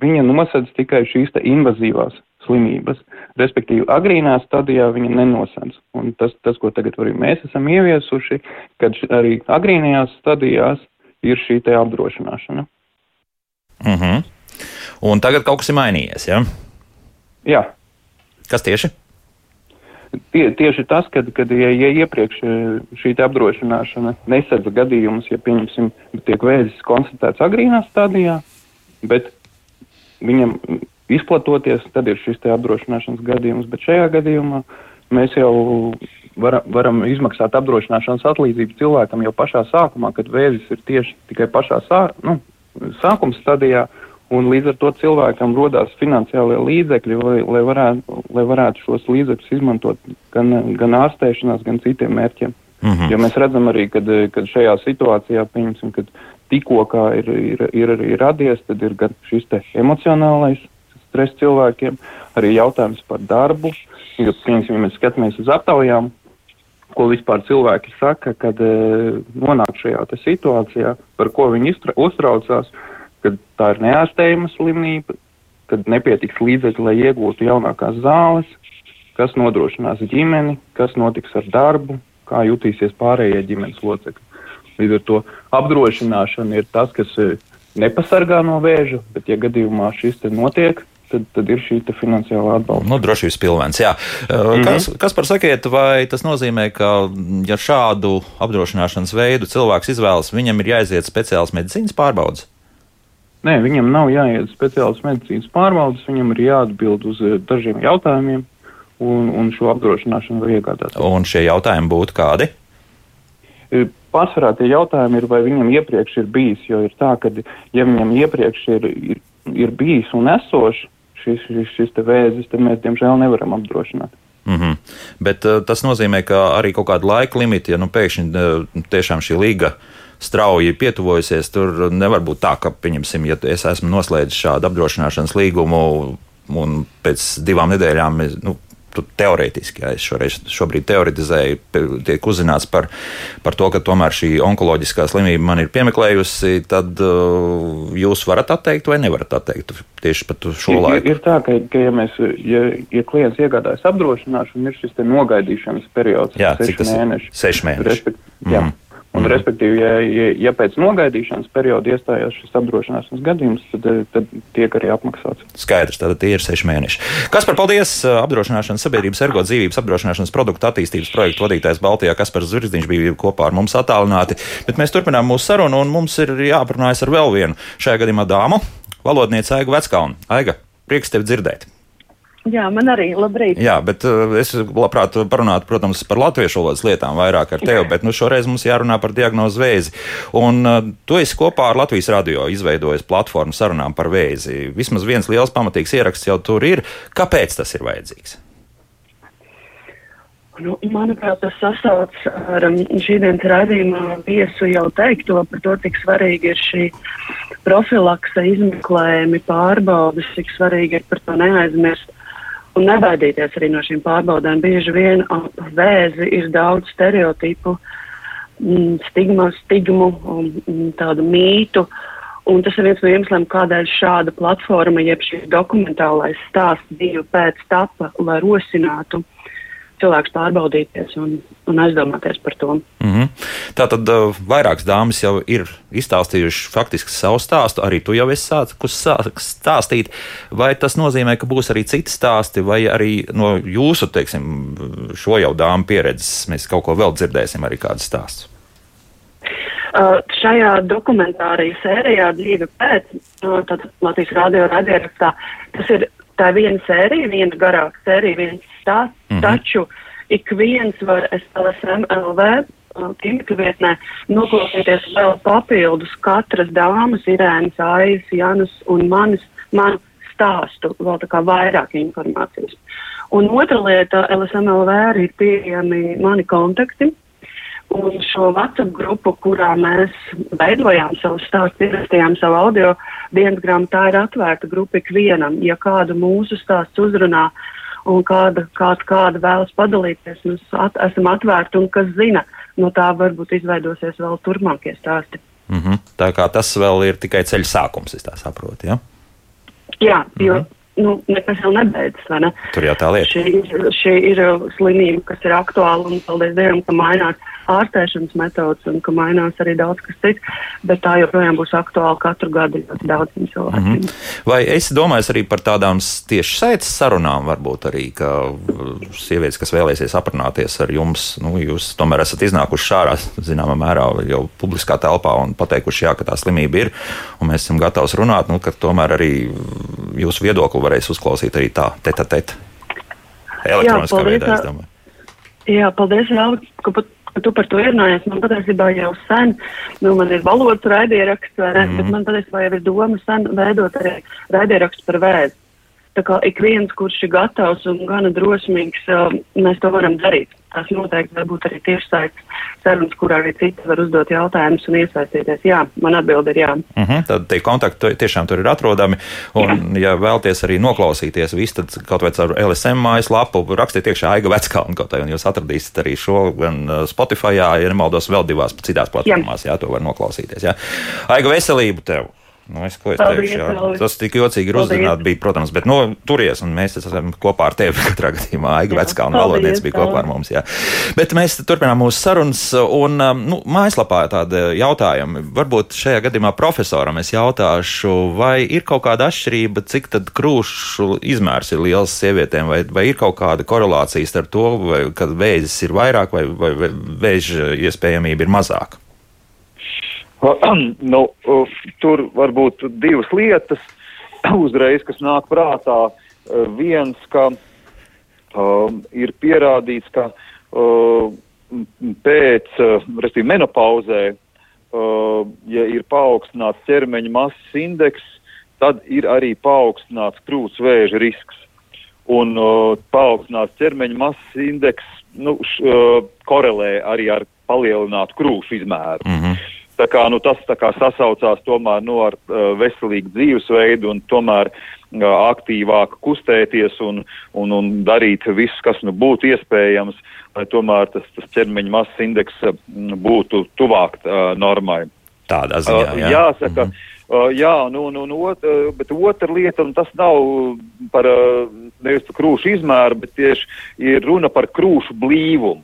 viņa nosedz tikai šīs te invazīvās slimības, respektīvi agrīnā stadijā viņa nenosedz. Un tas, tas, ko tagad arī mēs esam ieviesuši, kad arī agrīnajās stadijās ir šī te apdrošināšana. Mhm. Uh -huh. Un tagad kaut kas ir mainījies, ja? Jā. Kas tieši? Tie, tieši tas, kad, kad ja, ja iepriekš e, šī apdrošināšana nesedz gadījumus, ja pieņemsim, tiek vēzis konstatēts agrīnā stadijā, bet viņam izplatoties, tad ir šis apdrošināšanas gadījums, bet šajā gadījumā mēs jau var, varam izmaksāt apdrošināšanas atlīdzību cilvēkam jau pašā sākumā, kad vēzis ir tieši tikai pašā sā, nu, sākuma stadijā, Un līdz ar to cilvēkam rodās finansiālie līdzekļi, lai, lai, varētu, lai varētu šos līdzekļus izmantot gan, gan ārstēšanās, gan citiem mērķiem. Mm -hmm. Jo mēs redzam arī, kad, kad šajā situācijā, pieņemsim, kad tikko ir, ir, ir arī radies, tad ir gan šis emocionālais stress cilvēkiem, arī jautājums par darbu. Jo, pieņemsim, ja mēs skatāmies uz aptaujām, ko vispār cilvēki saka, kad e, nonāk šajā situācijā, par ko viņi uztraucās. Uh, kad tā ir neārstējama slimība, kad nepietiks līdzekļi, lai iegūtu jaunākās zāles, kas nodrošinās ģimeni, kas notiks ar darbu, kā jutīsies pārējie ģimenes locekļi. Līdz ar to apdrošināšana ir tas, kas eh, nepasargā no vēža, bet, ja gadījumā šis notiek, tad, tad ir šī finansiālā atbalsta. Nu, drošības pilvens, jā. Mm -hmm. Kas, kas par sakiet, vai tas nozīmē, ka, ja šādu apdrošināšanas veidu cilvēks izvēlas, viņam ir jāiziet speciāls medicīnas pārbaudas? Nē, viņam nav jāiet speciālas medicīnas pārbaudas, viņam ir jāatbild uz eh, dažiem jautājumiem, un, un šo apdrošināšanu var iegādāties. Un šie jautājumi būtu kādi? E, pārsvarā tie jautājumi ir, vai viņam iepriekš ir bijis, jo ir tā, ka, ja viņam iepriekš ir, ir, ir bijis un esošs šis, šis, šis te vēzis, tad mēs, diemžēl, nevaram apdrošināt. Mm -hmm. Bet uh, tas nozīmē, ka arī kaut kāda laika limita, ja nu pēkšņi uh, tiešām šī līga uh, strauji pietuvojusies. Tur nevar būt tā, ka, pieņemsim, ja es esmu noslēdzis šādu apdrošināšanas līgumu un pēc divām nedēļām. Nu, Teorētiski, ja es šoreiz, šobrīd teoretizēju, tiek uzzināts par, par to, ka tomēr šī onkoloģiskā slimība man ir piemeklējusi, tad uh, jūs varat atteikt vai nevarat atteikt tieši pat šo ir, laiku? Ir, tā, ka, ka ja, mēs, ja, ja klients iegādājas apdrošināšanu, ir šis nogaidīšanas periods, jā, cik tas mēneši. ir? Seši mēneši. Respekt, mm. jā. Un, mm. Respektīvi, ja, ja, ja pēc nogaidīšanas perioda iestājās šis apdrošināšanas gadījums, tad, tad tiek arī apmaksāts. Skaidrs, tad tie ir seši mēneši. Kas par paldies apdrošināšanas sabiedrības ergo dzīvības apdrošināšanas produktu attīstības projektu vadītājs Baltijā, kas par zvirziņš bija kopā ar mums attālināti. Bet mēs turpinām mūsu sarunu, un mums ir jāaprunājas ar vēl vienu šajā gadījumā dāmu, valodnieci Aigu Veckaunu. Aiga, prieks tevi dzirdēt! Jā, man arī labrīt. Jā, bet uh, es labprāt parunātu, protams, par latviešu valodas lietām vairāk ar tevi, bet nu, šoreiz mums jārunā par diagnozu vēzi. Un uh, tu esi kopā ar Latvijas radio izveidojis platformu sarunām par vēzi. Vismaz viens liels pamatīgs ieraksts jau tur ir. Kāpēc tas ir vajadzīgs? Nu, manuprāt, tas sasaucas ar um, šī dienas raidījumā viesu jau teikto par to, cik svarīgi ir šī profilakse, izmeklējumi, pārbaudas, cik svarīgi ir par to neaizmirst un nebaidīties arī no šīm pārbaudēm. Bieži vien ap vēzi ir daudz stereotipu, mm, stigma, stigmu un mm, tādu mītu. Un tas ir viens no iemesliem, kādēļ šāda platforma, jeb šis dokumentālais stāsts divu pēc tapa, lai rosinātu cilvēks pārbaudīties un, un aizdomāties par to. Mm -hmm. Tā tad uh, vairākas dāmas jau ir izstāstījušas faktiski savu stāstu. Arī tu jau esi sākus stāstīt. Vai tas nozīmē, ka būs arī citi stāsti, vai arī no jūsu, teiksim, šo jau dāmu pieredzes mēs kaut ko vēl dzirdēsim, arī kādas stāstus? Uh, šajā dokumentārajā sērijā dzīve pēc uh, Latvijas radio radiorakstā tas ir tā viena sērija, viena garāka sērija, viens stāsts, mm -hmm. taču ik viens var SLSM LV tīmekļa vietnē noklausīties vēl papildus katras dāmas, Irēnas, Aijas, Janas un manis, manu stāstu, vēl tā kā vairāk informācijas. Un otra lieta, LSMLV arī ir pieejami mani kontakti. Un šo WhatsApp grupu, kurā mēs veidojām savu stāstu, ierakstījām savu audio dienas grāmatu, tā ir atvērta grupa ikvienam. Ja kādu mūsu stāstu uzrunā un kāda, kāda, kāda vēlas padalīties, mēs at, esam atvērti un kas zina, no tā varbūt izveidosies vēl turpmākie stāsti. Mm -hmm. Tā kā tas vēl ir tikai ceļa sākums, es tā saprotu. Ja? Jā, jo mm -hmm nu, nekas jau nebeidzas. Ne? Tur jau tā lieta. Šī, šī ir slimība, kas ir aktuāla un paldies Dievam, ka mainās ārstēšanas metodas un ka mainās arī daudz kas cits, bet tā joprojām būs aktuāla katru gadu ļoti daudziem cilvēkiem. Mm -hmm. Vai es domāju arī par tādām tieši saites sarunām, varbūt arī, ka sievietes, kas vēlēsies aprunāties ar jums, nu, jūs tomēr esat iznākuši šārā, zināmā mērā, jau publiskā telpā un pateikuši, jā, ka tā slimība ir, un mēs esam gatavi runāt, nu, ka tomēr arī jūsu viedokli varēs uzklausīt arī tā, teta teta. Elektroniskā jā, veidā, es domāju. Jā, paldies, Jāli, ka pat Tu par to ierunājies. Man patiesībā jau sen, nu, man ir valodas raidieraksts, mm. bet man patiesībā jau ir doma sen veidot arī raidierakstu par vēzi. Tā kā ik viens, kurš ir gatavs un gana drosmīgs, mēs to varam darīt. Tas noteikti var būt arī tiešsaistes sarunas, kur arī citi var uzdot jautājumus un iesaistīties. Jā, man atbilde ir jā. Uh mhm, -huh, tad tie kontakti tiešām tur ir atrodami. Un, jā. ja vēlties arī noklausīties visu, tad kaut vai caur LSM mājaslapu rakstiet iekšā Aiga Veckalna kaut vai, un jūs atradīsiet arī šo gan Spotify, ja nemaldos, vēl divās citās platformās, jā, jā to var noklausīties. Jā. Aiga, veselību tev! Nu, es, ko es teikšu, jā. Tas tik jocīgi ir uzrunāt, bija, protams, bet nu, turies, un mēs esam kopā ar tevi katrā gadījumā. Aiga Veckā un Valodnieks bija kopā ar mums. Jā. Bet mēs turpinām mūsu sarunas, un um, nu, mājaslapā tāda jautājuma. Varbūt šajā gadījumā profesoram es jautāšu, vai ir kaut kāda atšķirība, cik tad krūšu izmērs ir liels sievietēm, vai, vai ir kaut kāda korelācija starp to, vai, kad vēzis ir vairāk vai, vai, vai vēža iespējamība ir mazāka? nu, tur var būt divas lietas uzreiz, kas nāk prātā. Viens, ka um, ir pierādīts, ka uh, pēc, respektīvi, menopauzē, uh, ja ir paaugstināts ķermeņa masas indeks, tad ir arī paaugstināts krūts vēža risks. Un uh, paaugstināts ķermeņa masas indeks nu, š, uh, korelē arī ar palielinātu krūšu izmēru. Mm -hmm. Tā kā, nu, tas tā kā sasaucās tomēr nu, ar uh, veselīgu dzīvesveidu un tomēr uh, aktīvāk kustēties un, un, un darīt visu, kas nu būtu iespējams, lai tomēr tas, tas ķermeņa masas indeks uh, būtu tuvāk uh, normai. Tādā ziņā, jā. Uh, jāsaka, mm -hmm. Uh, jā, nu, nu, nu, ot, uh, bet otra lieta, un tas nav par uh, nevis par krūšu izmēru, bet tieši ir runa par krūšu blīvumu.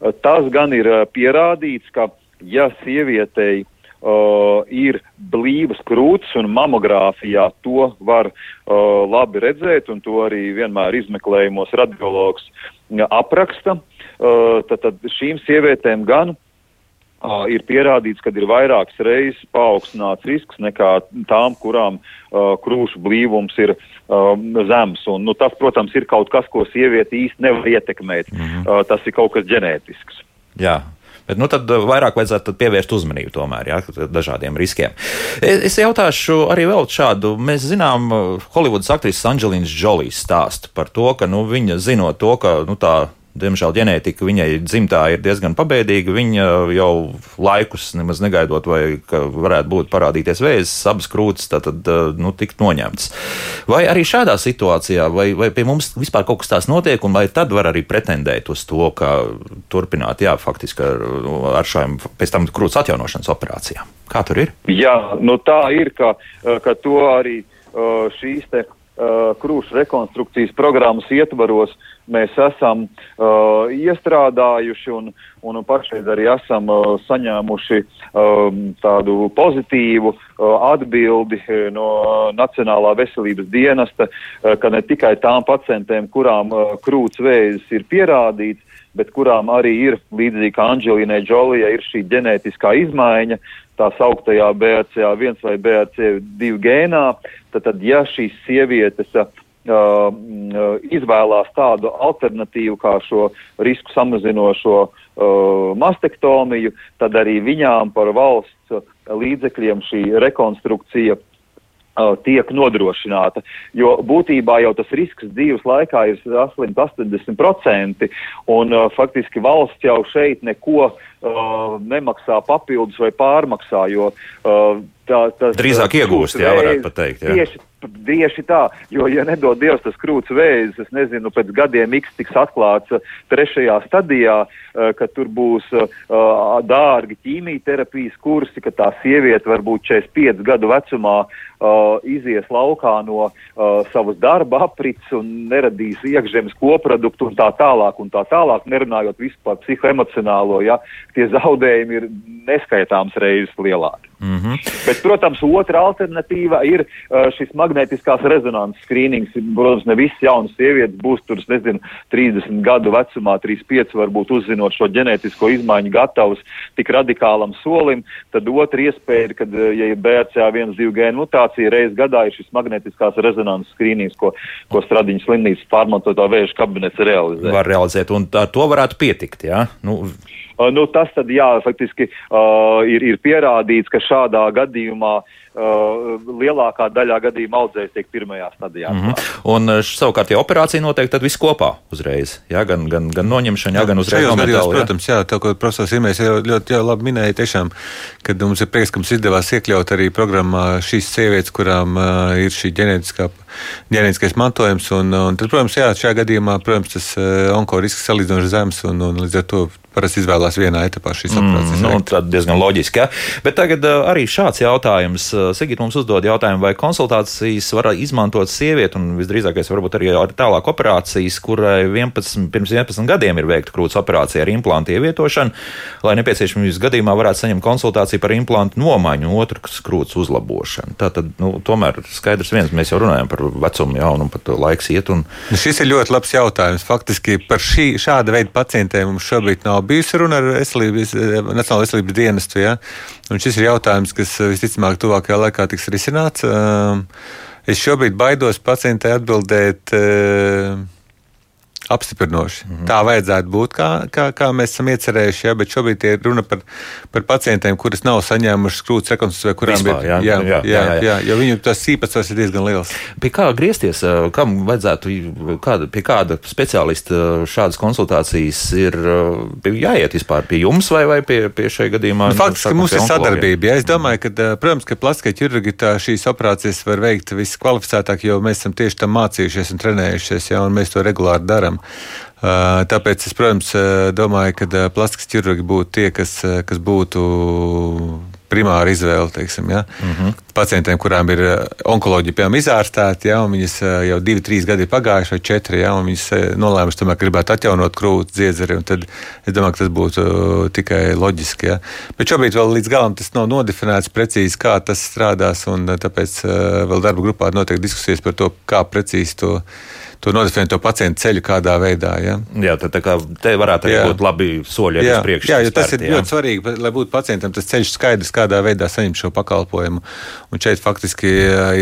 Uh, tas gan ir uh, pierādīts, ka ja sievietei uh, ir blīvas krūtis un mamogrāfijā to var uh, labi redzēt, un to arī vienmēr izmeklējumos radiologs apraksta, uh, tad, tad šīm sievietēm gan Uh, ir pierādīts, ka ir vairākas reizes paaugstināts risks nekā tām, kurām uh, krūšu blīvums ir uh, zems. Un, nu, tas, protams, ir kaut kas, ko sieviete īsti nevar ietekmēt. Mm -hmm. uh, tas ir kaut kas ģenētisks. Jā, Bet nu, tad eh, vairāk vajadzētu pievērst uzmanību tomēr ja, dažādiem riskiem. Es jautāšu arī vēl šādu. Mēs zinām, eh, Holivudas aktrises Anģelīnas Džolijas stāstu par to, ka nu, viņa zinot to, ka nu, tā diemžēl ģenētika viņai dzimtā ir diezgan pabēdīga. Viņa jau laikus nemaz negaidot, vai varētu būt parādīties vēzis, abas krūtis, tad eh, nu, tikt noņemts. Vai arī šādā situācijā, vai, vai pie mums vispār kaut kas tāds notiek, un vai tad var arī pretendēt uz to, ka turpināt, jā, faktiski ar, ar šām pēc tam krūtis atjaunošanas operācijām? Kā tur ir? Jā, nu tā ir, ka, ka to arī šīs te krūšu rekonstrukcijas programmas ietvaros mēs esam uh, iestrādājuši un, un pašreiz arī esam uh, saņēmuši um, tādu pozitīvu uh, atbildi no Nacionālā veselības dienesta, uh, ka ne tikai tām pacientēm, kurām uh, krūts vēzis ir pierādīts, bet kurām arī ir līdzīgi kā Anģelīnai Džolijai ir šī ģenētiskā izmaiņa, tā sauktajā BRCA1 vai BRCA2 gēnā, tad, tad ja šīs sievietes uh, uh, izvēlās tādu alternatīvu kā šo risku samazinošo uh, mastektomiju, tad arī viņām par valsts līdzekļiem šī rekonstrukcija tiek nodrošināta. Jo būtībā jau tas risks dzīves laikā ir saslimt 80%, un uh, faktiski valsts jau šeit neko uh, nemaksā papildus vai pārmaksā, jo uh, tā, tas drīzāk iegūst, jā, varētu pateikt. Jā. Tieši, Tieši tā, jo, ja nedod Dievs tas krūts vēzis, es nezinu, pēc gadiem X tiks atklāts uh, trešajā stadijā, uh, ka tur būs uh, dārgi ķīmijterapijas kursi, ka tā sieviete varbūt 45 gadu vecumā izies laukā no savas darba aprits un neradīs iekšzemes koproduktu un tā tālāk un tā tālāk, nerunājot vispār psihoemocionālo, ja tie zaudējumi ir neskaitāms reizes lielāki. Mm -hmm. Bet, protams, otra alternatīva ir šis magnetiskās rezonanses skrīnings. Protams, ne visas jaunas sievietes būs tur, nezinu, 30 gadu vecumā, 35 varbūt uzzinot šo ģenētisko izmaiņu gatavs tik radikālam solim. Tad otra iespēja ir, kad, ja ir BRCA1 gēnu mutācija, reiz gadā ir šis magnetiskās rezonanses skrīnings, ko, ko Stradiņas slimnīcas pārmantotā vēža kabinets realizē. Var realizēt, un ar to varētu pietikt, jā? Nu, Uh, nu, tas tad, jā, faktiski uh, ir, ir pierādīts, ka šādā gadījumā uh, lielākā daļā gadījumā audzējs tiek pirmajā stadijā. Mm -hmm. Un uh, savukārt, ja operācija notiek, tad viss kopā uzreiz. Jā, gan, gan, gan noņemšana, jā, gan uzreiz nometāli. Protams, jā, tā kā profesors Imēs jau ļoti jau labi minēja, tiešām, kad mums ir prieks, ka mums izdevās iekļaut arī programmā šīs sievietes, kurām uh, ir šī ģenētiskā ģenētiskais mantojums. Un, un tad, protams, jā, šajā gadījumā protams, tas uh, onkorisks salīdzinoši zems un, un līdz ar to parasti izvēlās vienā etapā šīs operācijas. Mm, nu, tas diezgan loģiski. Ja? Bet tagad uh, arī šāds jautājums. Uh, Sigita mums uzdod jautājumu, vai konsultācijas var izmantot sievieti, un visdrīzākais varbūt arī tālāk operācijas, kurai 11, pirms 11 gadiem ir veikta krūts operācija ar implantu ievietošanu, lai nepieciešamības gadījumā varētu saņemt konsultāciju par implantu nomaiņu un otras krūts uzlabošanu. Tātad, nu, tomēr skaidrs viens, mēs jau runājam par vecumu, jā, un pat laiks iet. Un... Šis ir ļoti labs jautājums. Faktiski par šī, šāda veida pacientiem mums šobrīd nav bijusi runa ar veselības, Nacionālo veselības dienestu. Ja? Un šis ir jautājums, kas visticamāk tuvākajā laikā tiks risināts. Ehm, es šobrīd baidos pacientai atbildēt ehm, apstiprinoši. Mm -hmm. Tā vajadzētu būt, kā, kā, kā mēs esam iecerējuši, ja, bet šobrīd ir runa par, par pacientiem, kuras nav saņēmušas krūts rekonstrukciju, kurām Vispār, ir. Jā, jā, jā, jā, jā. jā, jo viņu tas īpatsvars ir diezgan liels. Pie kā griezties, kam vajadzētu, kāda, pie kāda speciālista šādas konsultācijas ir jāiet vispār pie jums vai, vai pie, pie šai gadījumā? Nu, faktiski mums ir sadarbība. Ja. Es domāju, ka, protams, ka plastiskai ķirurģijā šīs operācijas var veikt viskvalificētāk, jo mēs esam tieši tam mācījušies un trenējušies, ja, un mēs to regulāri darām. Tāpēc es, protams, domāju, ka plastikas ķirurgi būtu tie, kas, kas būtu primāra izvēle. Teiksim, ja? mm -hmm. Pacientiem, kurām ir onkoloģija, piemēram, izārstēta, ja, un viņas jau divi, trīs gadi ir pagājuši, vai četri, ja, un viņas nolēmušas, tomēr gribētu atjaunot krūtis, dziedzeri, tad es domāju, ka tas būtu tikai loģiski. Ja. Bet šobrīd vēl līdz galam tas nav nodefinēts precīzi, kā tas strādās, un tāpēc vēl darba grupā notiek diskusijas par to, kā precīzi to to nodefinēt to pacientu ceļu kādā veidā. Ja? Jā, tad tā kā te varētu arī jā. būt labi soļi uz priekšu. Jā, jo tas ir jā. ļoti svarīgi, lai būtu pacientam tas ceļš skaidrs, kādā veidā saņemt šo pakalpojumu. Un šeit faktiski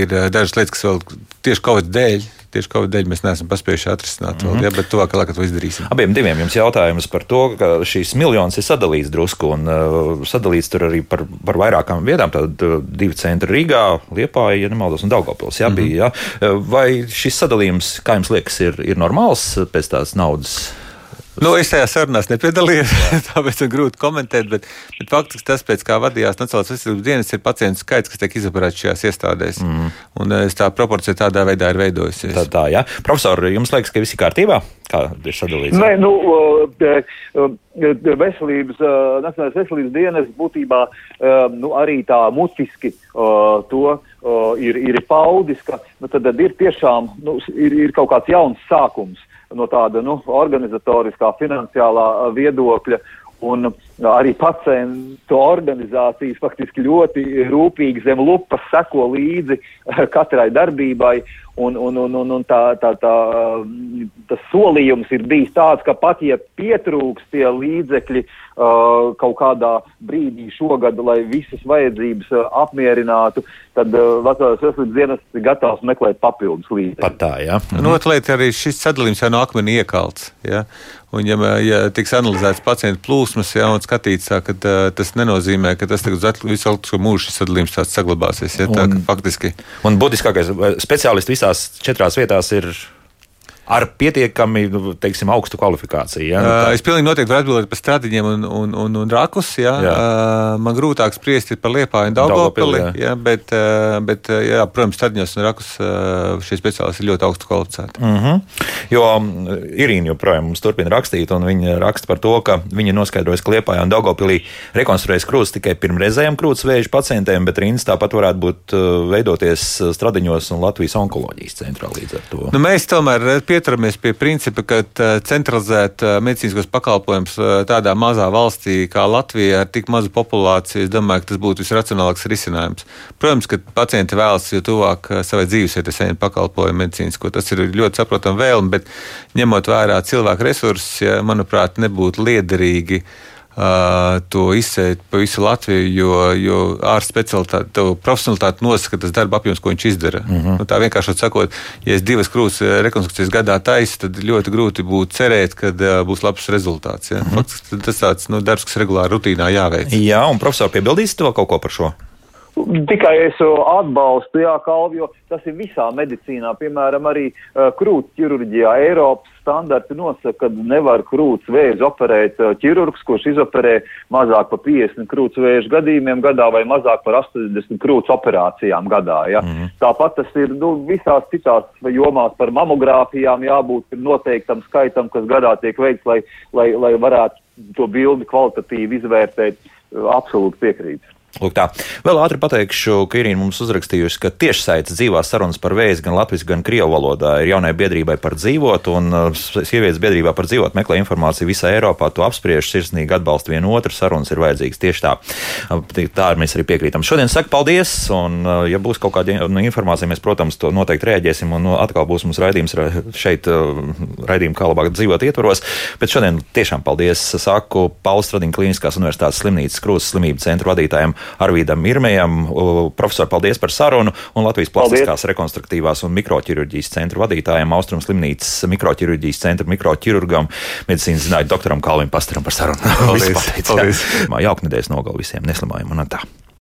ir dažas lietas, kas vēl tieši kādā dēļ tieši Covid dēļ mēs neesam paspējuši atrisināt. Mm -hmm. ja, bet tuvākā laikā to izdarīsim. Abiem diviem jums jautājums par to, ka šīs miljonus ir sadalīts drusku un uh, sadalīts tur arī par, par vairākām vietām. Tad uh, divi centri Rīgā, Liepāja, ja nemaldos, un Daugavpils. Jā, mm -hmm. bija, jā. Uh, vai šis sadalījums, kā jums liekas, ir, ir normāls pēc tās naudas? Nu, es tajā sarunās nepiedalījos, tāpēc ir grūti komentēt. Bet, bet faktiski tas, pēc kā vadījās Nacionālās veselības dienas, ir pacientu skaits, kas tiek izoperēts šajās iestādēs. Mm. Un eh, tā proporcija tādā veidā ir veidojusies. Tā, tā jā. Profesor, jums liekas, ka viss ir kārtībā? Kā ir sadalīts? Nē, nu, veselības, Nacionālās veselības dienas būtībā nu, arī tā mutiski to ir, ir paudis, ka nu, tad ir tiešām nu, ir, ir kaut kāds jauns sākums no tāda nu, organizatoriskā, finansiālā viedokļa. Un arī pacientu organizācijas faktiski ļoti rūpīgi zem lupas seko līdzi katrai darbībai. Un, un, un, un, un tā, tā, tā, tas solījums ir bijis tāds, ka pat ja pietrūks tie līdzekļi uh, kaut kādā brīdī šogad, lai visas vajadzības uh, apmierinātu, tad uh, Latvijas veselības dienas ir gatavs meklēt papildus līdzekļus. Pat tā, jā. Mhm. Nu, Otra arī šis sadalījums jau no akmeni iekalts. Ja? Un, ja, ja tiks analizēts pacientu plūsmas, ja, un skatīts, tā, ka uh, tas nenozīmē, ka tas tagad visu mūžu sadalījums tāds saglabāsies. Ja, tā, un, faktiski. Un būtiskākais speciālisti visās četrās vietās ir ar pietiekami nu, teiksim, augstu kvalifikāciju. Ja? Nu, tā... Es pilnīgi noteikti varu atbildēt par stradiņiem un, un, un, un rakus. Ja? Jā. Man grūtāk spriest par liepāju un daugopili, ja? bet, bet jā, protams, stradiņos un rakus šie speciālisti ir ļoti augstu kvalificēti. Mm -hmm. Jo Irīna joprojām mums turpina rakstīt, un viņa raksta par to, ka viņa noskaidrojas, ka liepājā un daugopilī rekonstruējas krūtis tikai pirmreizējiem krūtis vēža pacientiem, bet rīns tāpat varētu būt veidoties stradiņos un Latvijas onkoloģijas centrā līdz ar to. Nu, mēs tomēr pieturamies pie principa, ka centralizēt medicīniskos pakalpojumus tādā mazā valstī kā Latvija ar tik mazu populāciju, es domāju, ka tas būtu visracionālākais risinājums. Protams, ka pacienti vēlas jo tuvāk savai dzīvesvietai saņemt pakalpojumu medicīnisko. Tas ir ļoti saprotami vēlme, bet ņemot vērā cilvēku resursus, ja, manuprāt, nebūtu liederīgi to izsēt pa visu Latviju, jo, jo ārsta specialitāte, profesionālitāte nosaka tas darba apjoms, ko viņš izdara. Mhm. -huh. nu, tā vienkārši sakot, ja es divas krūtis rekonstrukcijas gadā taisu, tad ļoti grūti būtu cerēt, ka būs labs rezultāts. Ja? Mhm. -huh. Faktiski tas tāds nu, darbs, kas regulāri rutīnā jāveic. Jā, un profesori piebildīs to kaut ko par šo? Tikai es atbalstu, jā, kalvi, jo tas ir visā medicīnā, piemēram, arī uh, krūts ķirurģijā. Eiropas standarti nosaka, ka nevar krūts vēzi operēt uh, ķirurgs, kurš izoperē mazāk par 50 krūts vēža gadījumiem gadā vai mazāk par 80 krūts operācijām gadā. Ja? Mm -hmm. Tāpat tas ir nu, visās citās jomās par mamogrāfijām jābūt noteiktam skaitam, kas gadā tiek veikts, lai, lai, lai varētu to bildi kvalitatīvi izvērtēt. Absolūti piekrītu. Lūk, tā. Vēl ātri pateikšu, ka Irīna mums uzrakstījusi, ka tiešsaistes dzīvās sarunas par vēzi gan latviešu, gan krievu valodā ir jaunai biedrībai par dzīvot, un uh, sievietes biedrībā par dzīvot meklē informāciju visā Eiropā, to apspriež, sirsnīgi atbalsta vienu otru, sarunas ir vajadzīgas tieši tā. Uh, tā mēs arī piekrītam. Šodien saku paldies, un uh, ja būs kaut kāda nu, informācija, mēs, protams, to noteikti rēģēsim, un nu, atkal būs mums raidījums šeit, raidījuma kā labāk dzīvot ietvaros, bet šodien tiešām paldies, saku Pauls Stradiņa Kliniskās universitātes slimnīcas krūzes slimību centra vadītājiem Arvīdam Irmējam. Profesor, paldies par sarunu un Latvijas plastiskās paldies. rekonstruktīvās un mikroķirurģijas centra vadītājiem, Austrum slimnīcas mikroķirurģijas centra mikroķirurgam, medicīnas zinātņu doktoram Kalvim Pastaram par sarunu. Paldies! paldies. Jauka nedēļas nogal visiem neslimājumam un tā.